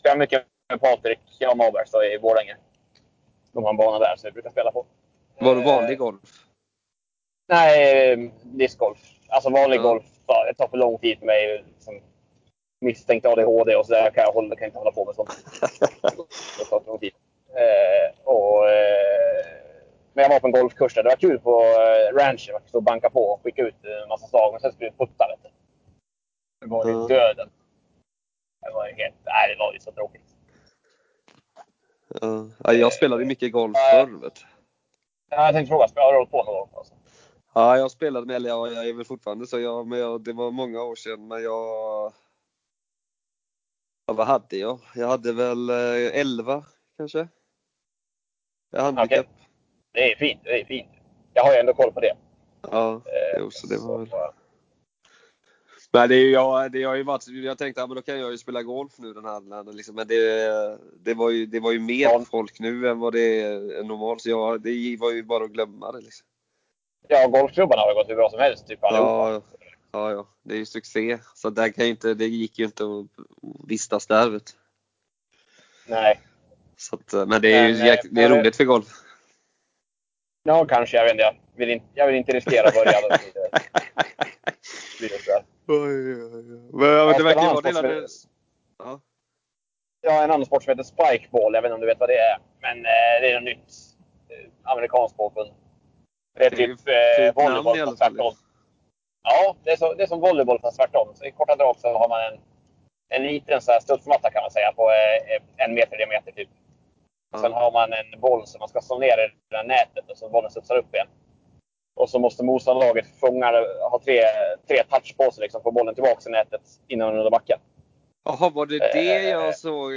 spela mycket med Patrik, Maberg så i Borlänge. De har en bana där så vi brukar spela på. Var du Eh, vanlig golf? Nej, eh, discgolf. Alltså vanlig Ja. golf. Det tar för lång tid för mig. Liksom, misstänkt ADHD och sådär kan jag, hålla, kan inte hålla på med sånt. Det tar för lång tid. Eh, och, eh, men jag var på en golfkurs där. Det var kul på eh, ranchen. Man stå och banka på och skicka ut en massa slag. Men sen skulle vi putta. Det var ju döden. Det var ju helt... Nej, det var ju så tråkigt. Ja. Ja, jag spelade mycket golf förr. Vet. Ja, Jag tänkte fråga, har du hållit på någon gång? Alltså? Ja, jag spelade med, eller jag, jag är väl fortfarande så. Jag, men jag, det var många år sedan. Men jag... Ja, vad hade jag? Jag hade väl eh, 11 kanske. Jag handikapp. Det är fint. Det är fint. Jag har ju ändå koll på det. Ja, Eh, jo, så det var väl... Men det är jag, det har ju varit, jag tänkte att ja, då kan jag ju spela golf nu den här dagen, liksom. Men det, det, var ju, det var ju mer Ja. folk nu än vad det är normalt. Så jag, det var ju bara att glömma det. Liksom. Ja, golfklubbarna har ju gått hur bra som helst. Typ allihopa. Ja, ja, ja, det är ju succé. Så där kan ju inte, det gick ju inte att vistas där. Vet. Nej. Så att, men det är ju jäk, eh, det är men- roligt för golf. Ja, kanske. Jag vet inte. Jag vill inte, jag vill inte riskera att börja. Blir det-. Men jag vet, det verkar vara som- Ja. En annan sport som heter spikeball. Jag vet inte om du vet vad det är. Men eh, det är något nytt eh, amerikanskt påfund. Det är Det är ju typ eh, namn volleyboll fast fall. tvärtom. Ja, det är, så, det är som volleyboll fast tvärtom. Så I korta drag så har man en, en liten så här studsmatta kan man säga på eh, en meter diameter typ. Sen har man en boll som man ska slå ner i det där nätet och så bollen studsar upp igen. Och så måste motståndarlaget fånga, ha tre, tre touch på sig liksom, få bollen tillbaka i nätet innan den backen. Jaha, var det det Eh. jag såg?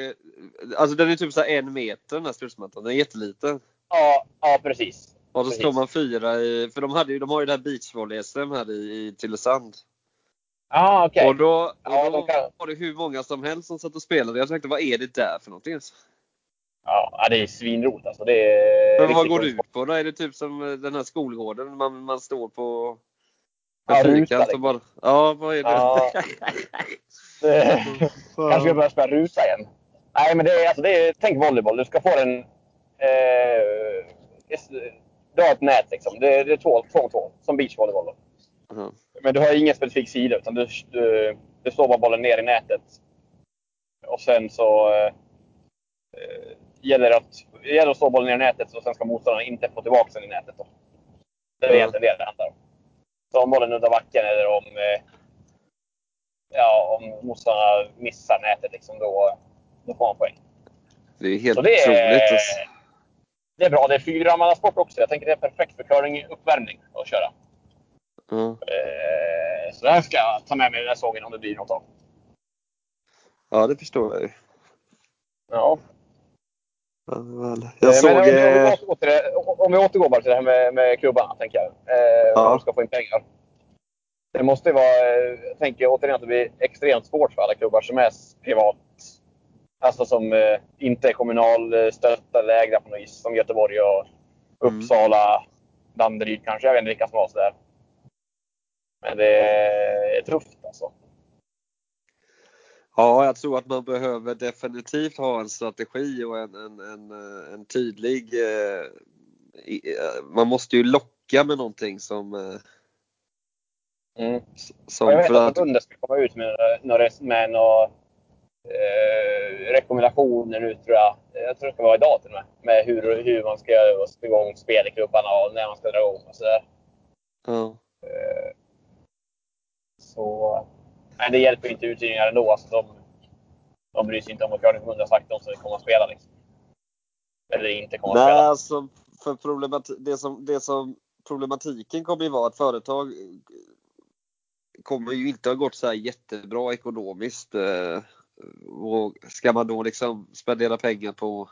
Alltså den är typ så en meter den här studsmattan. Den är jätteliten. Ja, ja precis. Och då Precis. står man fyra i, för de, hade ju, de har ju det här beachvolley-SM här i, i Tylösand. Ja, okej. Och då, och Ja, då de kan- var det hur många som helst som satt och spelade. Jag tänkte, vad är det där för någonting? Ja, det är svinroligt alltså. Det är Men vad går det ut på då? Är det typ som eh, den här skolgården? Man, man står på Ja, ruta, och liksom. bara... Ja, vad är det? Ja. Det- Kanske ska börja spela ruta igen. Nej, men det är, alltså, det är, tänk volleyboll. Du ska få en... Eh, du har ett nät liksom. Det, det är två, två, två. Som beachvolleyboll. Ja. Men du har ingen specifik sida utan du, du, du slår bara bollen ner i nätet. Och sen så eh, eh, gäller att, det gäller att slå bollen ner i nätet och sen ska motståndaren inte få tillbaka den i nätet. Då. Det är egentligen det det handlar om. om bollen nuddar backen eller om, eh, ja, om motståndarna missar nätet, liksom, då, då får man poäng. Det är helt Så det otroligt. är, Alltså. det är bra. Det är fyramannasport också. Jag tänker det är perfekt för curling-uppvärmning att köra. Eh, så det här ska jag ta med mig den här säsongen om det blir något av. ja, det förstår jag ju. Ja. Väl. Eh, Jag såg... Men om, eh, om, vi återgår till det, om vi återgår bara till det här med, med klubbarna, tänker jag. Eh, Ja. De ska få in pengar. Det måste ju vara, eh, jag tänker återigen att det blir extremt svårt för alla klubbar som är privat. Alltså som eh, inte är kommunalstöttade eller ägda på något vis. Som Göteborg och Mm. Uppsala, Danderyd kanske. Jag vet inte vilka som har sådär. Men det är tufft alltså. Ja, jag tror att man behöver definitivt ha en strategi och en, en, en, eh, en tydlig... Eh, eh, man måste ju locka med någonting som... Eh, Mm. som jag vet för att att, förbundet ska komma ut med några, med några eh, rekommendationer nu tror jag. Jag tror det ska vara idag till och med. Med hur, hur man ska sätta igång spel i klubbarna och när man ska dra igång och sådär. ja, Eh, så, men det hjälper inte uthyrningar ändå. Alltså de, de bryr sig inte om vad Curlingförbundet har sagt. De som kommer att spela liksom. Eller inte kommer att Nej, spela. alltså för problemati- det, som, det som problematiken kommer ju vara att företag kommer ju inte ha gått så här jättebra ekonomiskt. eh, Och ska man då liksom spendera pengar på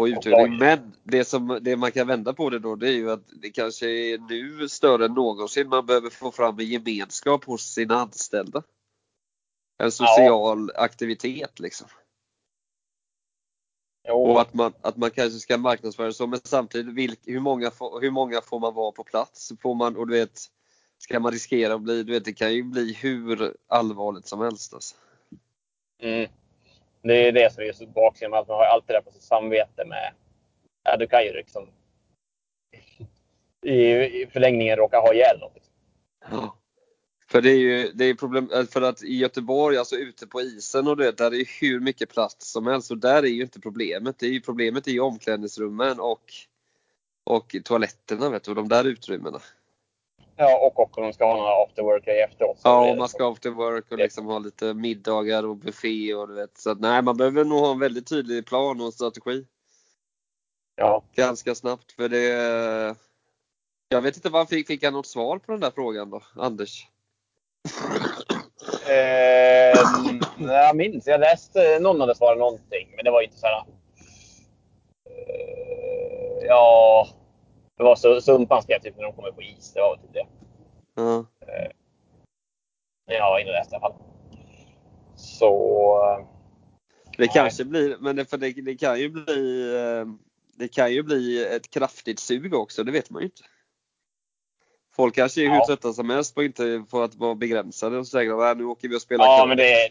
på uthyrning. Men det, som, det man kan vända på det då det är ju att det kanske är nu större än någonsin man behöver få fram en gemenskap hos sina anställda. En social aktivitet liksom. Jo, Och att man, att man kanske ska marknadsföra så, men samtidigt vilk, hur, många får, hur många får man vara på plats? Får man, och du vet, ska man riskera att bli, du vet det kan ju bli hur allvarligt som helst. Alltså. Mm. Det är det som är så baksidan med att man har alltid det på sitt samvete med... Ja, du kan ju liksom i, i förlängningen råka ha ihjäl något. Liksom. Ja. För det är ju det är problem, eh, för att i Göteborg, alltså ute på isen och det, där är hur mycket plats som helst och där är ju inte problemet. Det är ju problemet i omklädningsrummen och, och toaletterna vet du, och de där utrymmena. Ja, och också om de ska ha några after work efteråt. Ja, det man ska after work och liksom ha lite middagar och buffé och du vet. Så att, nej, man behöver nog ha en väldigt tydlig plan och strategi Ja. ganska snabbt för det. Jag vet inte fick, fick jag något svar på den där frågan då, Anders? Eh, jag minns, jag läste någon hade svarat någonting, men det var inte så här. Eh, ja, det var så Sumpan skrev typ när de kommer på is. Det var typ det. Ja. Men jag var inne och läste i alla fall. Så... Det Nej. kanske blir, men det, för det, det kan ju bli eh, det kan ju bli ett kraftigt sug också, det vet man ju inte. Folk kanske är hur Ja. trötta som helst på, inte, på att vara begränsade och säga att nu åker vi och spelar Ja, curling." men det är...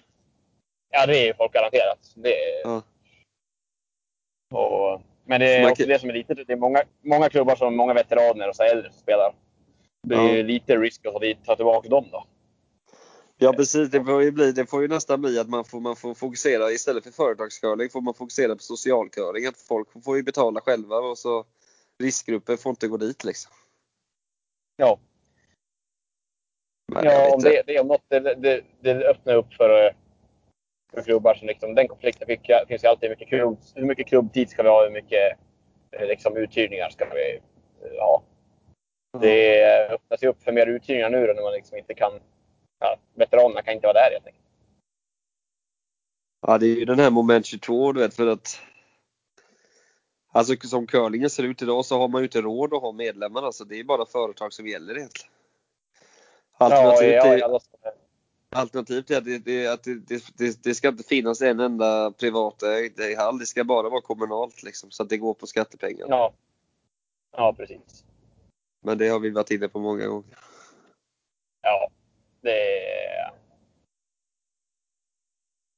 Ja, det är ju folk garanterat. Det är, Ja. och, men det är man också det som är lite... Det är många, många klubbar som många veteraner och så äldre som spelar. Det är Ja. ju lite risk att ta, tillbaka dem då. Ja precis, det får ju, bli, det får ju nästan bli att man får, man får fokusera istället för företagscurling får man fokusera på socialcurling. Att folk får ju betala själva och så riskgrupper får inte gå dit liksom. Ja, Men ja om det, det om något, det, det, det öppnar upp för, eh, för klubbar som liksom, den konflikten fick, finns ju alltid mycket klubb, hur mycket klubbtid ska vi ha, hur mycket eh, liksom, uthyrningar ska vi eh, ha. Det öppnas ju upp för mer uthyrningar nu då, när man liksom inte kan, ja, veteranerna kan inte vara där helt enkelt. Ja, det är ju den här moment 22 du vet för att Alltså som curlingen ser ut idag så har man ju inte råd att ha medlemmarna så det är bara företag som gäller egentligen. Alternativt, ja, är, ja, ska- alternativt är att, det, det, att det, det, ska inte finnas en enda privatägd hall. Det ska bara vara kommunalt liksom så att det går på skattepengar. ja. ja, precis. Men det har vi varit inne på många gånger. Ja, det.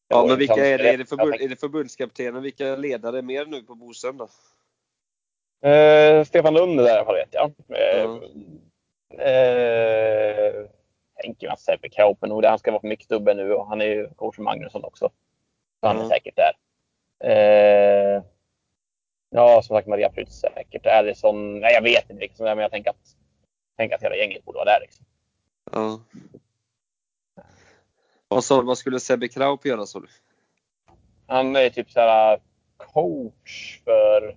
Ja, men vilka är det? Är det, förbund, är det förbundskaptenen? Vilka ledare är mer nu på Bosön då? Eh, Stefan Lund är där i alla fall vet jag. Eh, Ja. eh, tänker att Sebbe Kaup är nog där. Han ska vara på mickstubben nu och han är ju coach Magnusson också. Så han är Ja. säkert där. Eh, ja, som sagt Maria Prytz säkert. Allison, nej jag vet inte riktigt. Men jag tänker att, tänka att hela gänget borde vara där. Liksom. Ja. Vad, sa, vad skulle Sebbe Kraup göra sa du? Han är typ så här coach för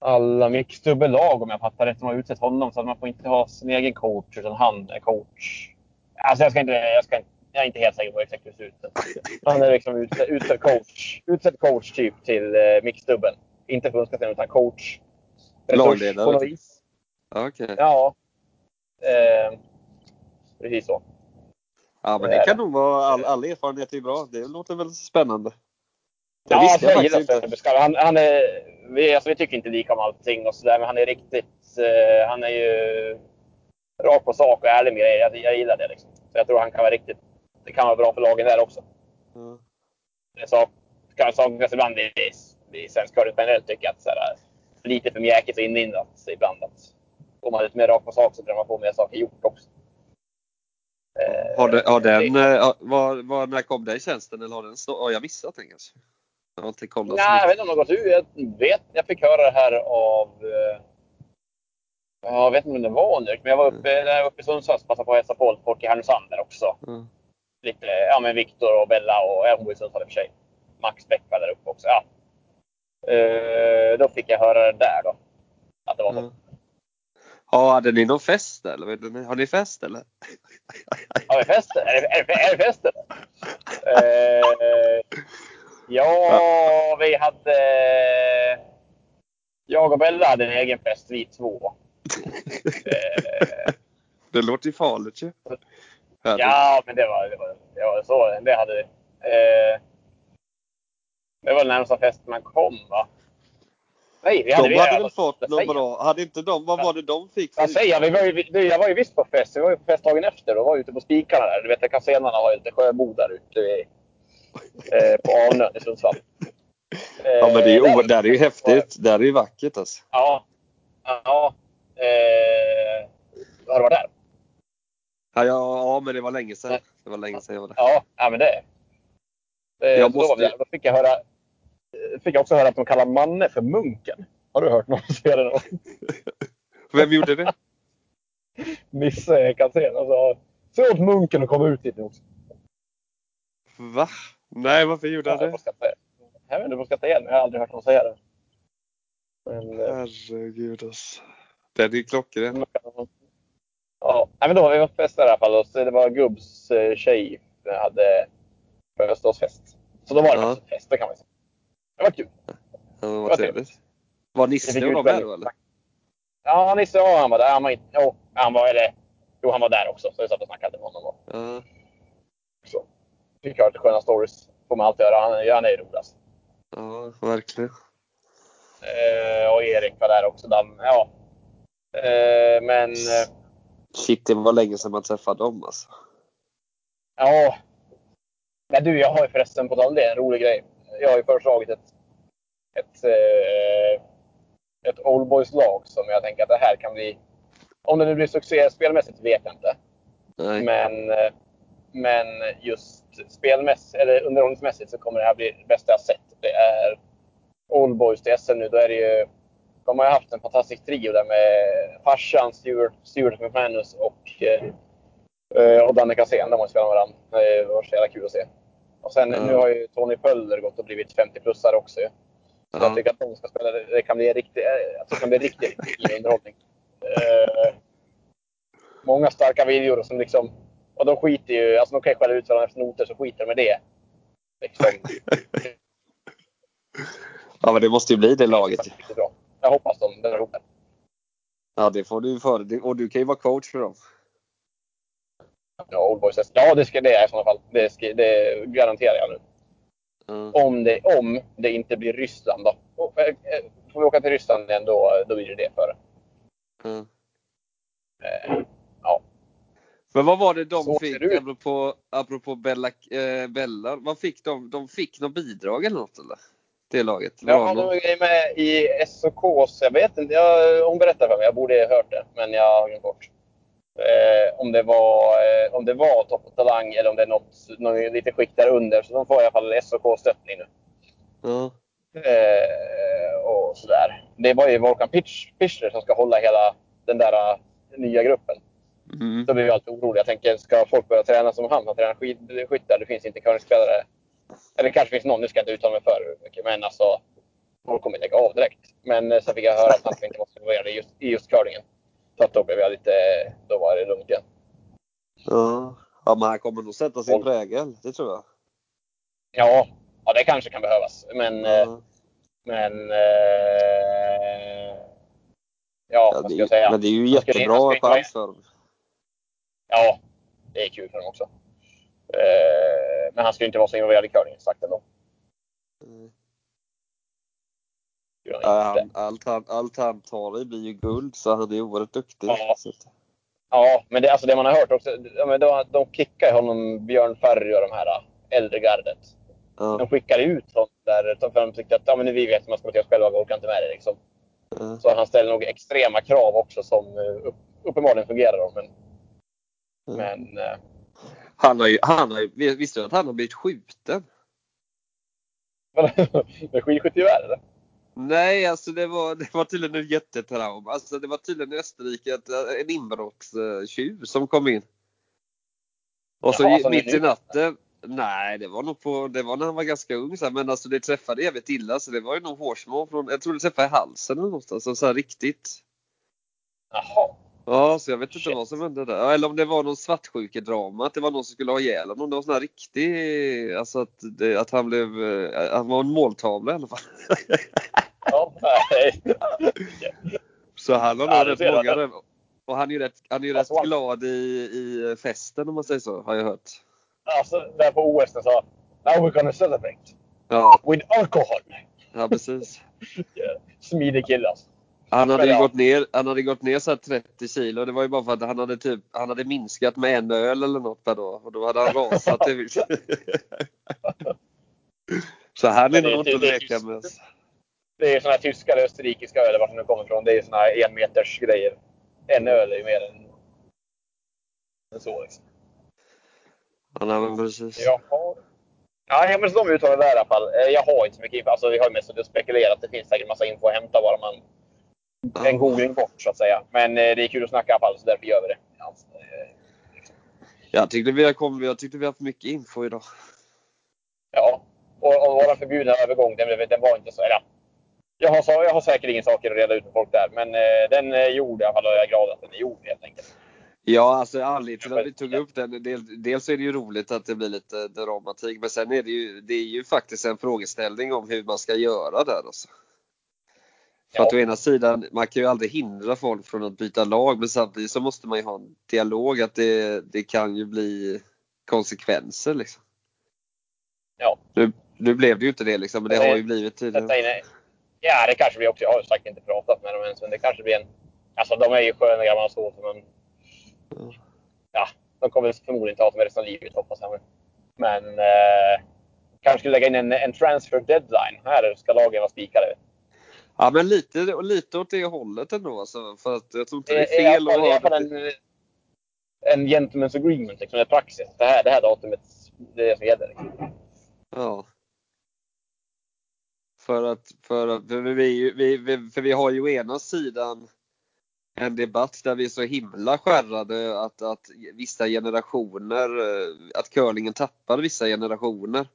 alla mixdubbellag om jag fattar rätt. De har utsett honom så att man får inte ha sin egen coach utan han är coach. Alltså jag ska inte, jag ska inte jag är inte helt säker på exakt hur det ser ut. Han är liksom utsedd, utsedd coach, utsedd coach typ till eh, mixdubbeln. Inte förbundskapten utan coach. Lagledare? På något vis. Okay. Ja. Eh, precis så. Ja, men det kan nog vara, all, all erfarenhet är bra. Det låter väl spännande. Det ja, jag, jag gillar inte. Han, han är, vi, alltså, vi tycker inte lika om allting och sådär, men han är riktigt, eh, han är ju rakt på sak och ärlig med grejer. Jag, jag gillar det liksom. Så jag tror han kan vara riktigt, det kan vara bra för lagen där också. Mm. Det saknas ibland i, i svensk curling generellt tycker jag att så här, lite för mjäkigt och inlindat ibland. Att går man lite mer rakt på sak så tror man få mer saker gjort också. Eh, har, det, har den, eh, var, var, när kom den tjänsten eller har den stå, har jag missat den kanske? Jag har inte kollat Nej, jag vet inte om den har gått ut. Jag vet, jag fick höra det här av eh, jag vet inte om det var nu, men jag var uppe, mm. jag var uppe i Sundsvall och passade på att hälsa på folk i Härnösand där också. Mm. Lite, ja men Viktor och Bella och jag bor i Sundsvall i och för sig. Max Bäck var där uppe också. Ja. Uh, då fick jag höra det där då. Att det var så. Mm. Ja, hade ni någon fest eller? Har ni fest eller? Har vi fest? Är det, är det, är det fest eller? uh, ja, vi hade... Jag och Bella hade en egen fest, vi två. det låter ju farligt ju. Ja, men det var, det var, det var så. Det hade vi. Uh, det var närmsta fest man kom va? Nej, vi hade, de hade väl fått något bra. Hade inte de, vad var det de fick? Vad säger jag? Vi var ju, jag var ju visst på fest. Vi var ju på fest dagen efter och var ute på spikarna där. Du vet, kasenarna har ju lite där ute i, eh, på Arnön i Sundsvall. ja, men det är ju, eh, där är ju häftigt. Där är ju vackert alltså. Ja. Ja. Eh, har du varit där? Ja, ja, ja, men det var länge sedan. Det var länge sedan jag var där. Ja, ja men det. Eh, jag måste... då, då fick jag höra fick jag också höra att de kallar Manne för Munken. Har du hört någon säga det någon Vem gjorde det? Nisse Kansén. Alltså, Säg åt Munken att komma ut hit nu också. Va? Nej, varför gjorde han det? Jag vet inte, du får skratta igen. Jag har aldrig hört någon säga det. Men, eh, Herregud alltså. Den är klockren. Ja, men då var vi på fest i alla fall. Och så det var Gubbs eh, tjej hade födelsedagsfest. Så då var det ja. fest, det kan man säga. Det var kul. Ja, vad var trevligt. Var Nisse och de med då eller? Ja, Nisse ja, han var där. Han var inte, jo, han var, eller, jo, han var där också. Så jag satt och snackade med honom. Och, uh. Fick höra lite sköna stories. Får man alltid höra. Han, han är ju roligast. Ja, verkligen. Eh, och Erik var där också. Dan, ja. Eh, men... Eh, Shit, det var länge sedan man träffade dem alltså. Ja. Men du, jag har ju förresten på tal det en rolig grej jag har ju föreslagit ett, ett, eh, ett Old Boys-lag som jag tänker att det här kan bli... Om det nu blir succé spelmässigt vet jag inte. Nej. Men, eh, men just spelmässigt, eller underhållningsmässigt så kommer det här bli det bästa jag sett. Det är Old Boys till SM nu. Då är det ju, de har ju haft en fantastisk trio där med farsan Stuart, Stuart McManus och, eh, och Danne Kassén. De har ju spelat med varandra. Det var så jävla kul att se. Och sen mm. nu har ju Tony Pöller gått och blivit 50-plussare också. Så mm. jag tycker att de ska spela. Det kan bli riktigt, alltså, det kan bli riktigt, riktigt underhållning. Uh, många starka videor som liksom... Och de skiter ju... Alltså de kan ju skälla ut varandra efter noter så skiter de med det. Liksom. ja men det måste ju bli det laget. Jag hoppas de drar ihop det. Ja det får du för Och du kan ju vara coach för dem. Ja, Old Boys Ja, det ska det är i sådana fall. Det, ska, det garanterar jag nu. Mm. Om, det, om det inte blir Ryssland då. Eh, eh, får vi åka till Ryssland igen då, då blir det det före. Mm. Eh, ja. Men vad var det de Så fick, apropå, apropå Bella, eh, Bella, vad fick de? De fick något bidrag eller något eller? Det laget? Ja, de är med i SOKs, jag vet inte, jag, hon berättade för mig, jag borde ha hört det, men jag har glömt bort. Eh, om, det var, eh, om det var Topp och Talang eller om det är något, något lite skikt där under. Så de får i alla fall SOK-stöttning nu. Mm. Eh, och sådär. Det var ju Volkan Pichler som ska hålla hela den där nya gruppen. Mm. Då blir jag alltid orolig. Jag tänker, ska folk börja träna som han? Han tränar skidskyttar. Det finns inte curlingspelare. Eller kanske finns någon, nu ska jag inte uttala mig för mycket. Men alltså, folk kommer lägga av direkt. Men eh, sen fick jag höra att han inte var så involverad i just, i just curlingen. Så att då blev jag lite, då var det lugnt igen. Ja. ja, men han kommer nog sätta sin prägel. Det tror jag. Ja, ja det kanske kan behövas. Men, eh, Ja. men eh, ja, Ja, vad det, ska jag säga? men det är ju jättebra chans för dem. Ja, det är kul för dem också. Eh, men han skulle inte vara så involverad i curlingen sagt ändå. Mm. Han allt, han, allt han tar i blir ju guld, så han är oerhört duktig. Ja. Ja, men det, alltså det man har hört också. De, de kickar honom, Björn Ferry och de här äh, äldre gardet. Ja, De skickar ut honom där för de tyckte att ja, men nu vi vet hur man ska bete oss själva, vi orkar inte med det. Liksom. ja. Så han ställer nog extrema krav också som eh, upp, uppenbarligen fungerar. Då, men. Men eh, Han har ju, han har ju, visste du att han har blivit skjuten? med skidskyttegevär eller? Nej, alltså det var, det var tydligen ett jättetrauma. Alltså det var tydligen i Österrike ett, en inbrottstjuv som kom in. Och så Jaha, gick- alltså, mitt i natten. Nej, det var nog på, det var när han var ganska ung så här, men alltså det träffade jävligt illa så det var ju nog hårsmån från, jag tror det träffade i halsen eller något, alltså så här riktigt. Jaha. Ja, så jag vet inte Shit. vad som hände där. Eller om det var någon svartsjukedrama, att det var någon som skulle ha ihjäl honom. Det var sån här riktig, alltså att, det, att han blev, eh, han var en måltavla i alla fall. Ja, nej. Så han har nog det rätt många röv- Och han är ju rätt, han är ju Alltså, rätt han- glad i, i festen om man säger så, har jag hört. Alltså, där på OS sa Now we're gonna celebrate Ja, with alcohol. ja precis. Yeah. Smidig kille alltså. Han hade ju gått ner, han hade gått ner så här 30 kilo. Det var ju bara för att han hade typ, han hade minskat med en öl eller något per dag. Och då hade han rasat. så han är nog inte att leka med. Det är såna här tyska eller österrikiska öl, vart de nu kommer ifrån. Det är såna här enmeters grejer. En öl är ju mer än, än så. Liksom. Ja, men precis. Jaha. Ja, men så de uttalar det i alla fall. Eh, Jag har inte så mycket info. Alltså, vi har mest suttit och spekulerat. Det finns säkert massa info att hämta bara man en googling bort så att säga. Men eh, det är kul att snacka i alla fall, så därför gör vi det. Alltså, eh, Jag tyckte vi har kommit, jag tyckte vi har haft mycket info idag. Ja, och, och vår förbjudna övergång, den, den var inte så... Eller, jag, har, jag har säkerligen saker att reda ut med folk där, men eh, den är gjord i alla fall jag är glad att den är gjord helt enkelt. Ja, alltså anledningen till att vi tog upp den, del, dels är det ju roligt att det blir lite dramatik, men sen är det ju, det är ju faktiskt en frågeställning om hur man ska göra där alltså. För att å ena sidan, man kan ju aldrig hindra folk från att byta lag, men samtidigt så måste man ju ha en dialog att det, det kan ju bli konsekvenser liksom. Ja. Nu, nu blev det ju inte det liksom, men det har ju blivit en- ja, det kanske blir också. Jag har ju sagt inte pratat med dem ens, men det kanske blir en... Alltså de är ju sköna grabbarna så, men... Ja. Ja, de kommer förmodligen inte ha dem resten av livet hoppas jag. Men eh, kanske skulle lägga in en, en transfer deadline. Här ska lagen vara spikade. Ja men lite, lite åt det hållet ändå alltså, för att jag tror inte det är fel att ha en, en gentleman's agreement, liksom, en praxis. Det här, det här datumet, det är det som gäller. Liksom. Ja. För att, för att för vi, vi, vi, för vi har ju å ena sidan en debatt där vi är så himla skärrade att, att vissa generationer, eh, att curlingen tappar vissa generationer.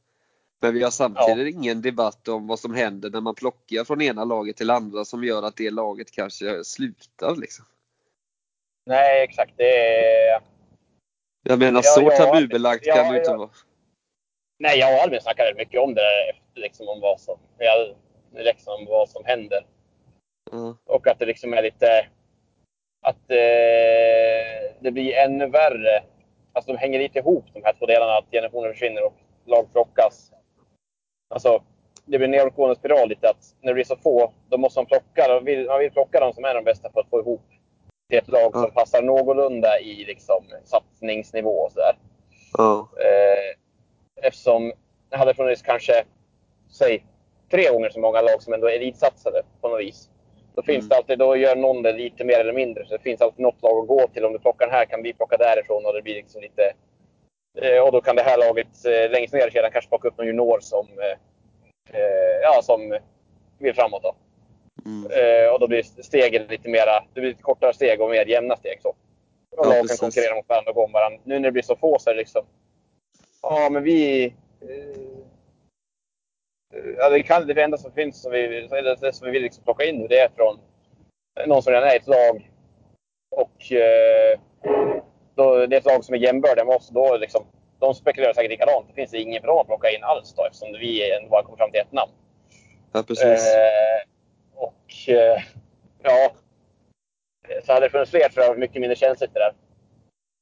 Men vi har samtidigt ingen debatt om vad som händer när man plockar från ena laget till andra som gör att det laget kanske slutar. Liksom. Nej, exakt. Det är... Jag menar Ja, så ja, tabubelagt ja, kan det inte ja. vara. Nej, jag och Albin snackade mycket om det efter, liksom om vad som, ja, liksom om vad som händer. Ja. Och att det liksom är lite... Att eh, det blir ännu värre. Alltså de hänger lite ihop de här två delarna. Att generationer försvinner och lag plockas. Alltså, det blir en nedåtgående spiral lite. Att när det blir så få, då måste man plocka. Man vill, man vill plocka de som är de bästa för att få ihop till ett lag Ja. som passar någorlunda i liksom, satsningsnivå och sådär. Ja. Eh, eftersom det hade funnits kanske, säg, tre gånger så många lag som ändå elitsatsade på något vis. Då finns Mm. det alltid, då gör någon det lite mer eller mindre. Så det finns alltid något lag att gå till. Om du plockar den här kan vi plocka därifrån och det blir liksom lite... Eh, och då kan det här laget eh, längst ner i kedjan kanske plocka upp någon junior som, eh, ja, som vill framåt. Då. Mm. Och då blir stegen lite mera, det blir lite kortare steg och mer jämna steg. Så. Och Ja, lag kan konkurrera mot varandra och gå om varandra. Nu när det blir så få så är det liksom, ja men vi... Ja, det, kan, det enda som finns som vi, det, det som vi vill liksom plocka in nu, det är från någon som redan är i ett lag. Och eh, då, det lag som är jämbördiga med oss. Då liksom, de spekulerar säkert likadant. Det finns ingen dem att plocka in alls då eftersom vi ändå bara kommer fram till ett namn. Ja, precis. Eh, och eh, ja, så hade det funnits fler tror jag mycket mindre känsligt det där.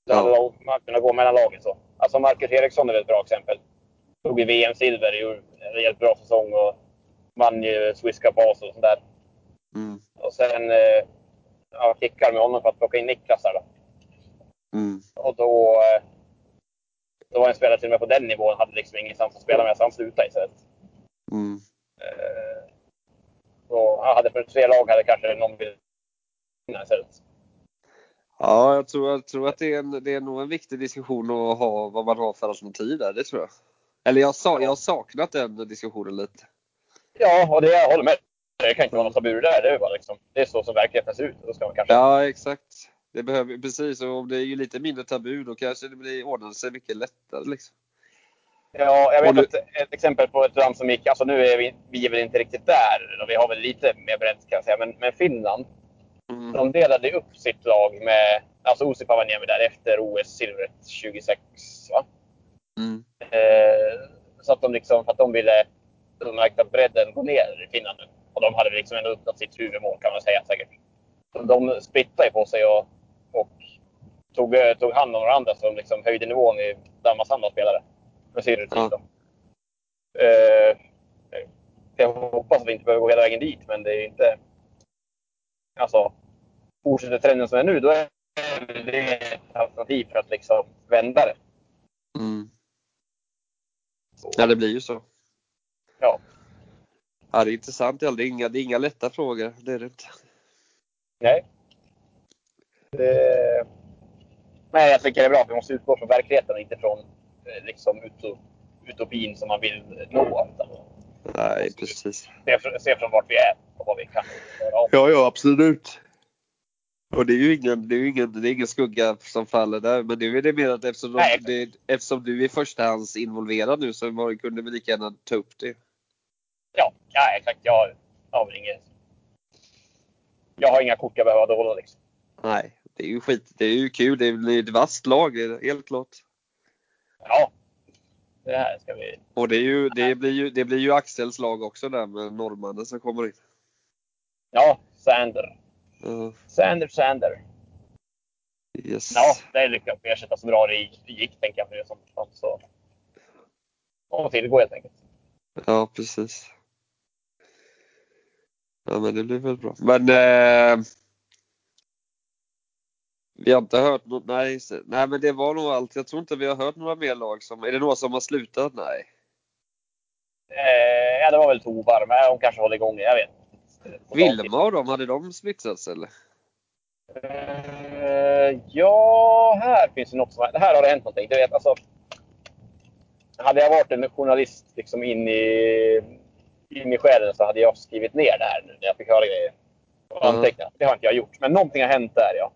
Då Ja. hade man kunnat gå mellan lagen så. Alltså Marcus Eriksson är ett bra exempel. Tog i VM-silver, gjorde en rejält bra säsong och vann ju Swiss Cup och sånt där. Mm. Och sen eh, ja, kickar med honom för att plocka in Niklas här då. Mm. Och då, eh, då var en spelare till och med på den nivån hade liksom ingenstans att spela med så han slutade istället. Mm. Eh, så han hade för tre lag hade kanske någon vinna istället. Ja, jag tror, jag tror att det är, en, det är nog en viktig diskussion att ha vad man har för alternativ där. Det tror jag. Eller jag, sa, jag har saknat den diskussionen lite. Ja, och det jag håller med. Det kan inte vara något tabu där. Det är, bara liksom, det är så som verkligheten ser ut. Då ska man kanske... Ja, exakt. Det behöver precis. Och om det är ju lite mindre tabu då kanske det blir ordnar sig mycket lättare liksom. Ja, jag vet du- att ett exempel på ett land som gick, alltså nu är vi, vi är väl inte riktigt där, och vi har väl lite mer bredd kan jag säga, men, men Finland, Mm. de delade upp sitt lag med, alltså Osip Havaniemi där efter OS-silvret 26, va? Mm. Eh, så att de liksom, för att de ville, de märkte att bredden går ner i Finland nu. Och de hade liksom ändå uppnått sitt huvudmål kan man säga säkert. De splittade på sig och, och tog, eh, tog hand om varandra så de liksom höjde nivån i Danmarks andra spelare. Med sin rutin Ja. Eh, jag hoppas att vi inte behöver gå hela vägen dit, men det är inte... Alltså, fortsätter trenden som är nu, då är det ett alternativ för att liksom vända det. Mm. Ja, det blir ju så. ja. Ja, det är intressant. Det är inga, det är inga lätta frågor. Det är det inte. Nej. Det... Nej, jag tycker det är bra vi måste utgå från verkligheten och inte från eh, liksom, uto- utopin som man vill nå. Nej, precis. se, se från vart vi är och vad vi kan göra. Ja, ja, absolut. Och det är ju ingen, det är ingen, det är ingen skugga som faller där. Men det är det mer att eftersom, de, Nej. det, eftersom du är förstahands involverad nu så var, kunde vi lika gärna ta upp det. Ja, ja, exakt. Jag har väl inget... Jag har inga kort jag behöver dolda liksom. Nej, det är ju skit. Det är ju kul. Det blir ett vasst lag, helt klart. Ja. Det här ska vi... Och det, är ju, det, blir ju, det blir ju Axels lag också där med norrmannen som kommer in. Ja, Sander. Ja, Sander, Sander. yes. Ja, det lyckades vi ersätta så bra det gick, tänker jag. För det som, så. Och tillgå helt enkelt. Ja, precis. Ja, men det blir väl bra. Men eh, vi har inte hört något. Nej, nej, men det var nog allt. Jag tror inte vi har hört några mer lag som. Är det några som har slutat? Nej. Eh, ja, det var väl Tovar, men de kanske håller igång. Jag vet. Vilma och dem, hade de splittrats eller? Eh, ja, här finns det något som... Här har det hänt någonting. Du vet, alltså, hade jag varit en journalist liksom in i, in i själen så hade jag skrivit ner det här nu när jag fick höra grejer. Och antecknat. Det har inte jag gjort. Men någonting har hänt där, ja.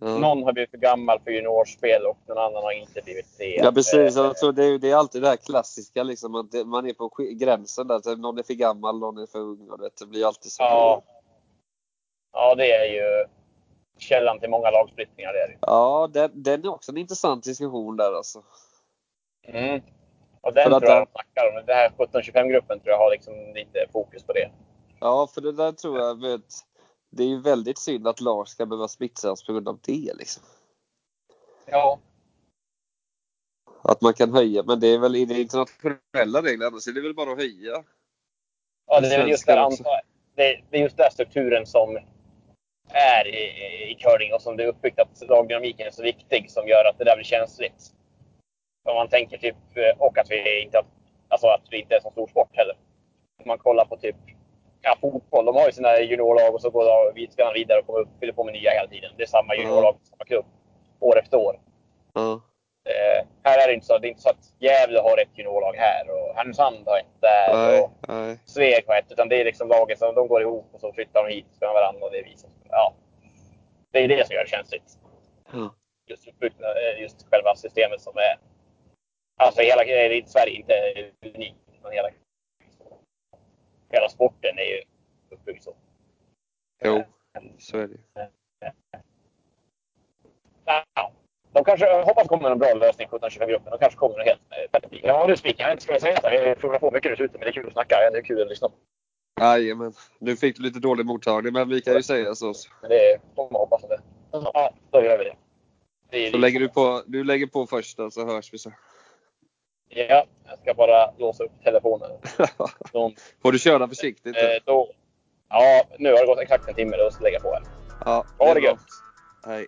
Ja. Någon har blivit för gammal för juniorspel och någon annan har inte blivit det. Ja precis, Eh, alltså, det, är, det är alltid det här klassiska liksom att man är på gränsen där. Någon är för gammal, någon är för ung. Och det, blir alltid så. Ja. Ja, det är ju källan till många lagsplittringar. Det är det. Ja, den, den är också en intressant diskussion där alltså. Mm. Och den För att tror jag de snackar om. Den här 17-25-gruppen tror jag har liksom lite fokus på det. Ja, för det där tror jag, vet, det är ju väldigt synd att lag ska behöva splittras på grund av det liksom. Ja. Att man kan höja, men det är väl i det internationella regler, annars är det väl bara att höja. Ja, det är väl just där, det, är just den strukturen som är i, i curling och som det är uppbyggt att lagdynamiken är så viktig som gör att det där blir känsligt. Om man tänker typ, eh, och att vi inte, alltså att vi inte är så stor sport heller. Om man kollar på typ ja, fotboll, de har ju sina juniorlag och så går vi vidare och kommer upp, fyller på med nya hela tiden. Det är samma juniorlag, samma klubb, år efter år. Ja. Eh, här är det inte så. Det är inte så att Gävle har ett juniorlag här och Härnösand har ett där. Nej, Och nej. Sveg har ett. Utan det är liksom lagen som de går ihop och så flyttar de hit och spelar varandra och det visar. Ja. Det är det som gör det känsligt. Ja. Just, eh, just själva systemet som är... Alltså hela Sverige är inte unikt. Men hela, hela sporten är ju uppbyggd så. Jo, så är det. Ja, de kanske hoppas det kommer en bra lösning på 17-25-gruppen. De kanske kommer helt eh, Ja, nu spiken. Jag ska säga det. Jag frågar på mycket ute, men det är kul att snacka. Det är kul att lyssna på. Jajamän. Nu fick du lite dålig mottagning, men vi kan ju säga så. Men det är, de hoppas på det. Ja, då gör vi det. det Så lägger du på, du lägger på först då, så hörs vi så. Ja, jag ska bara låsa upp telefonen. De, Får du köra försiktigt. eh, då, ja, nu har det gått exakt en timme. Då ska jag lägga på här. Ja, Ha det gött! Hej.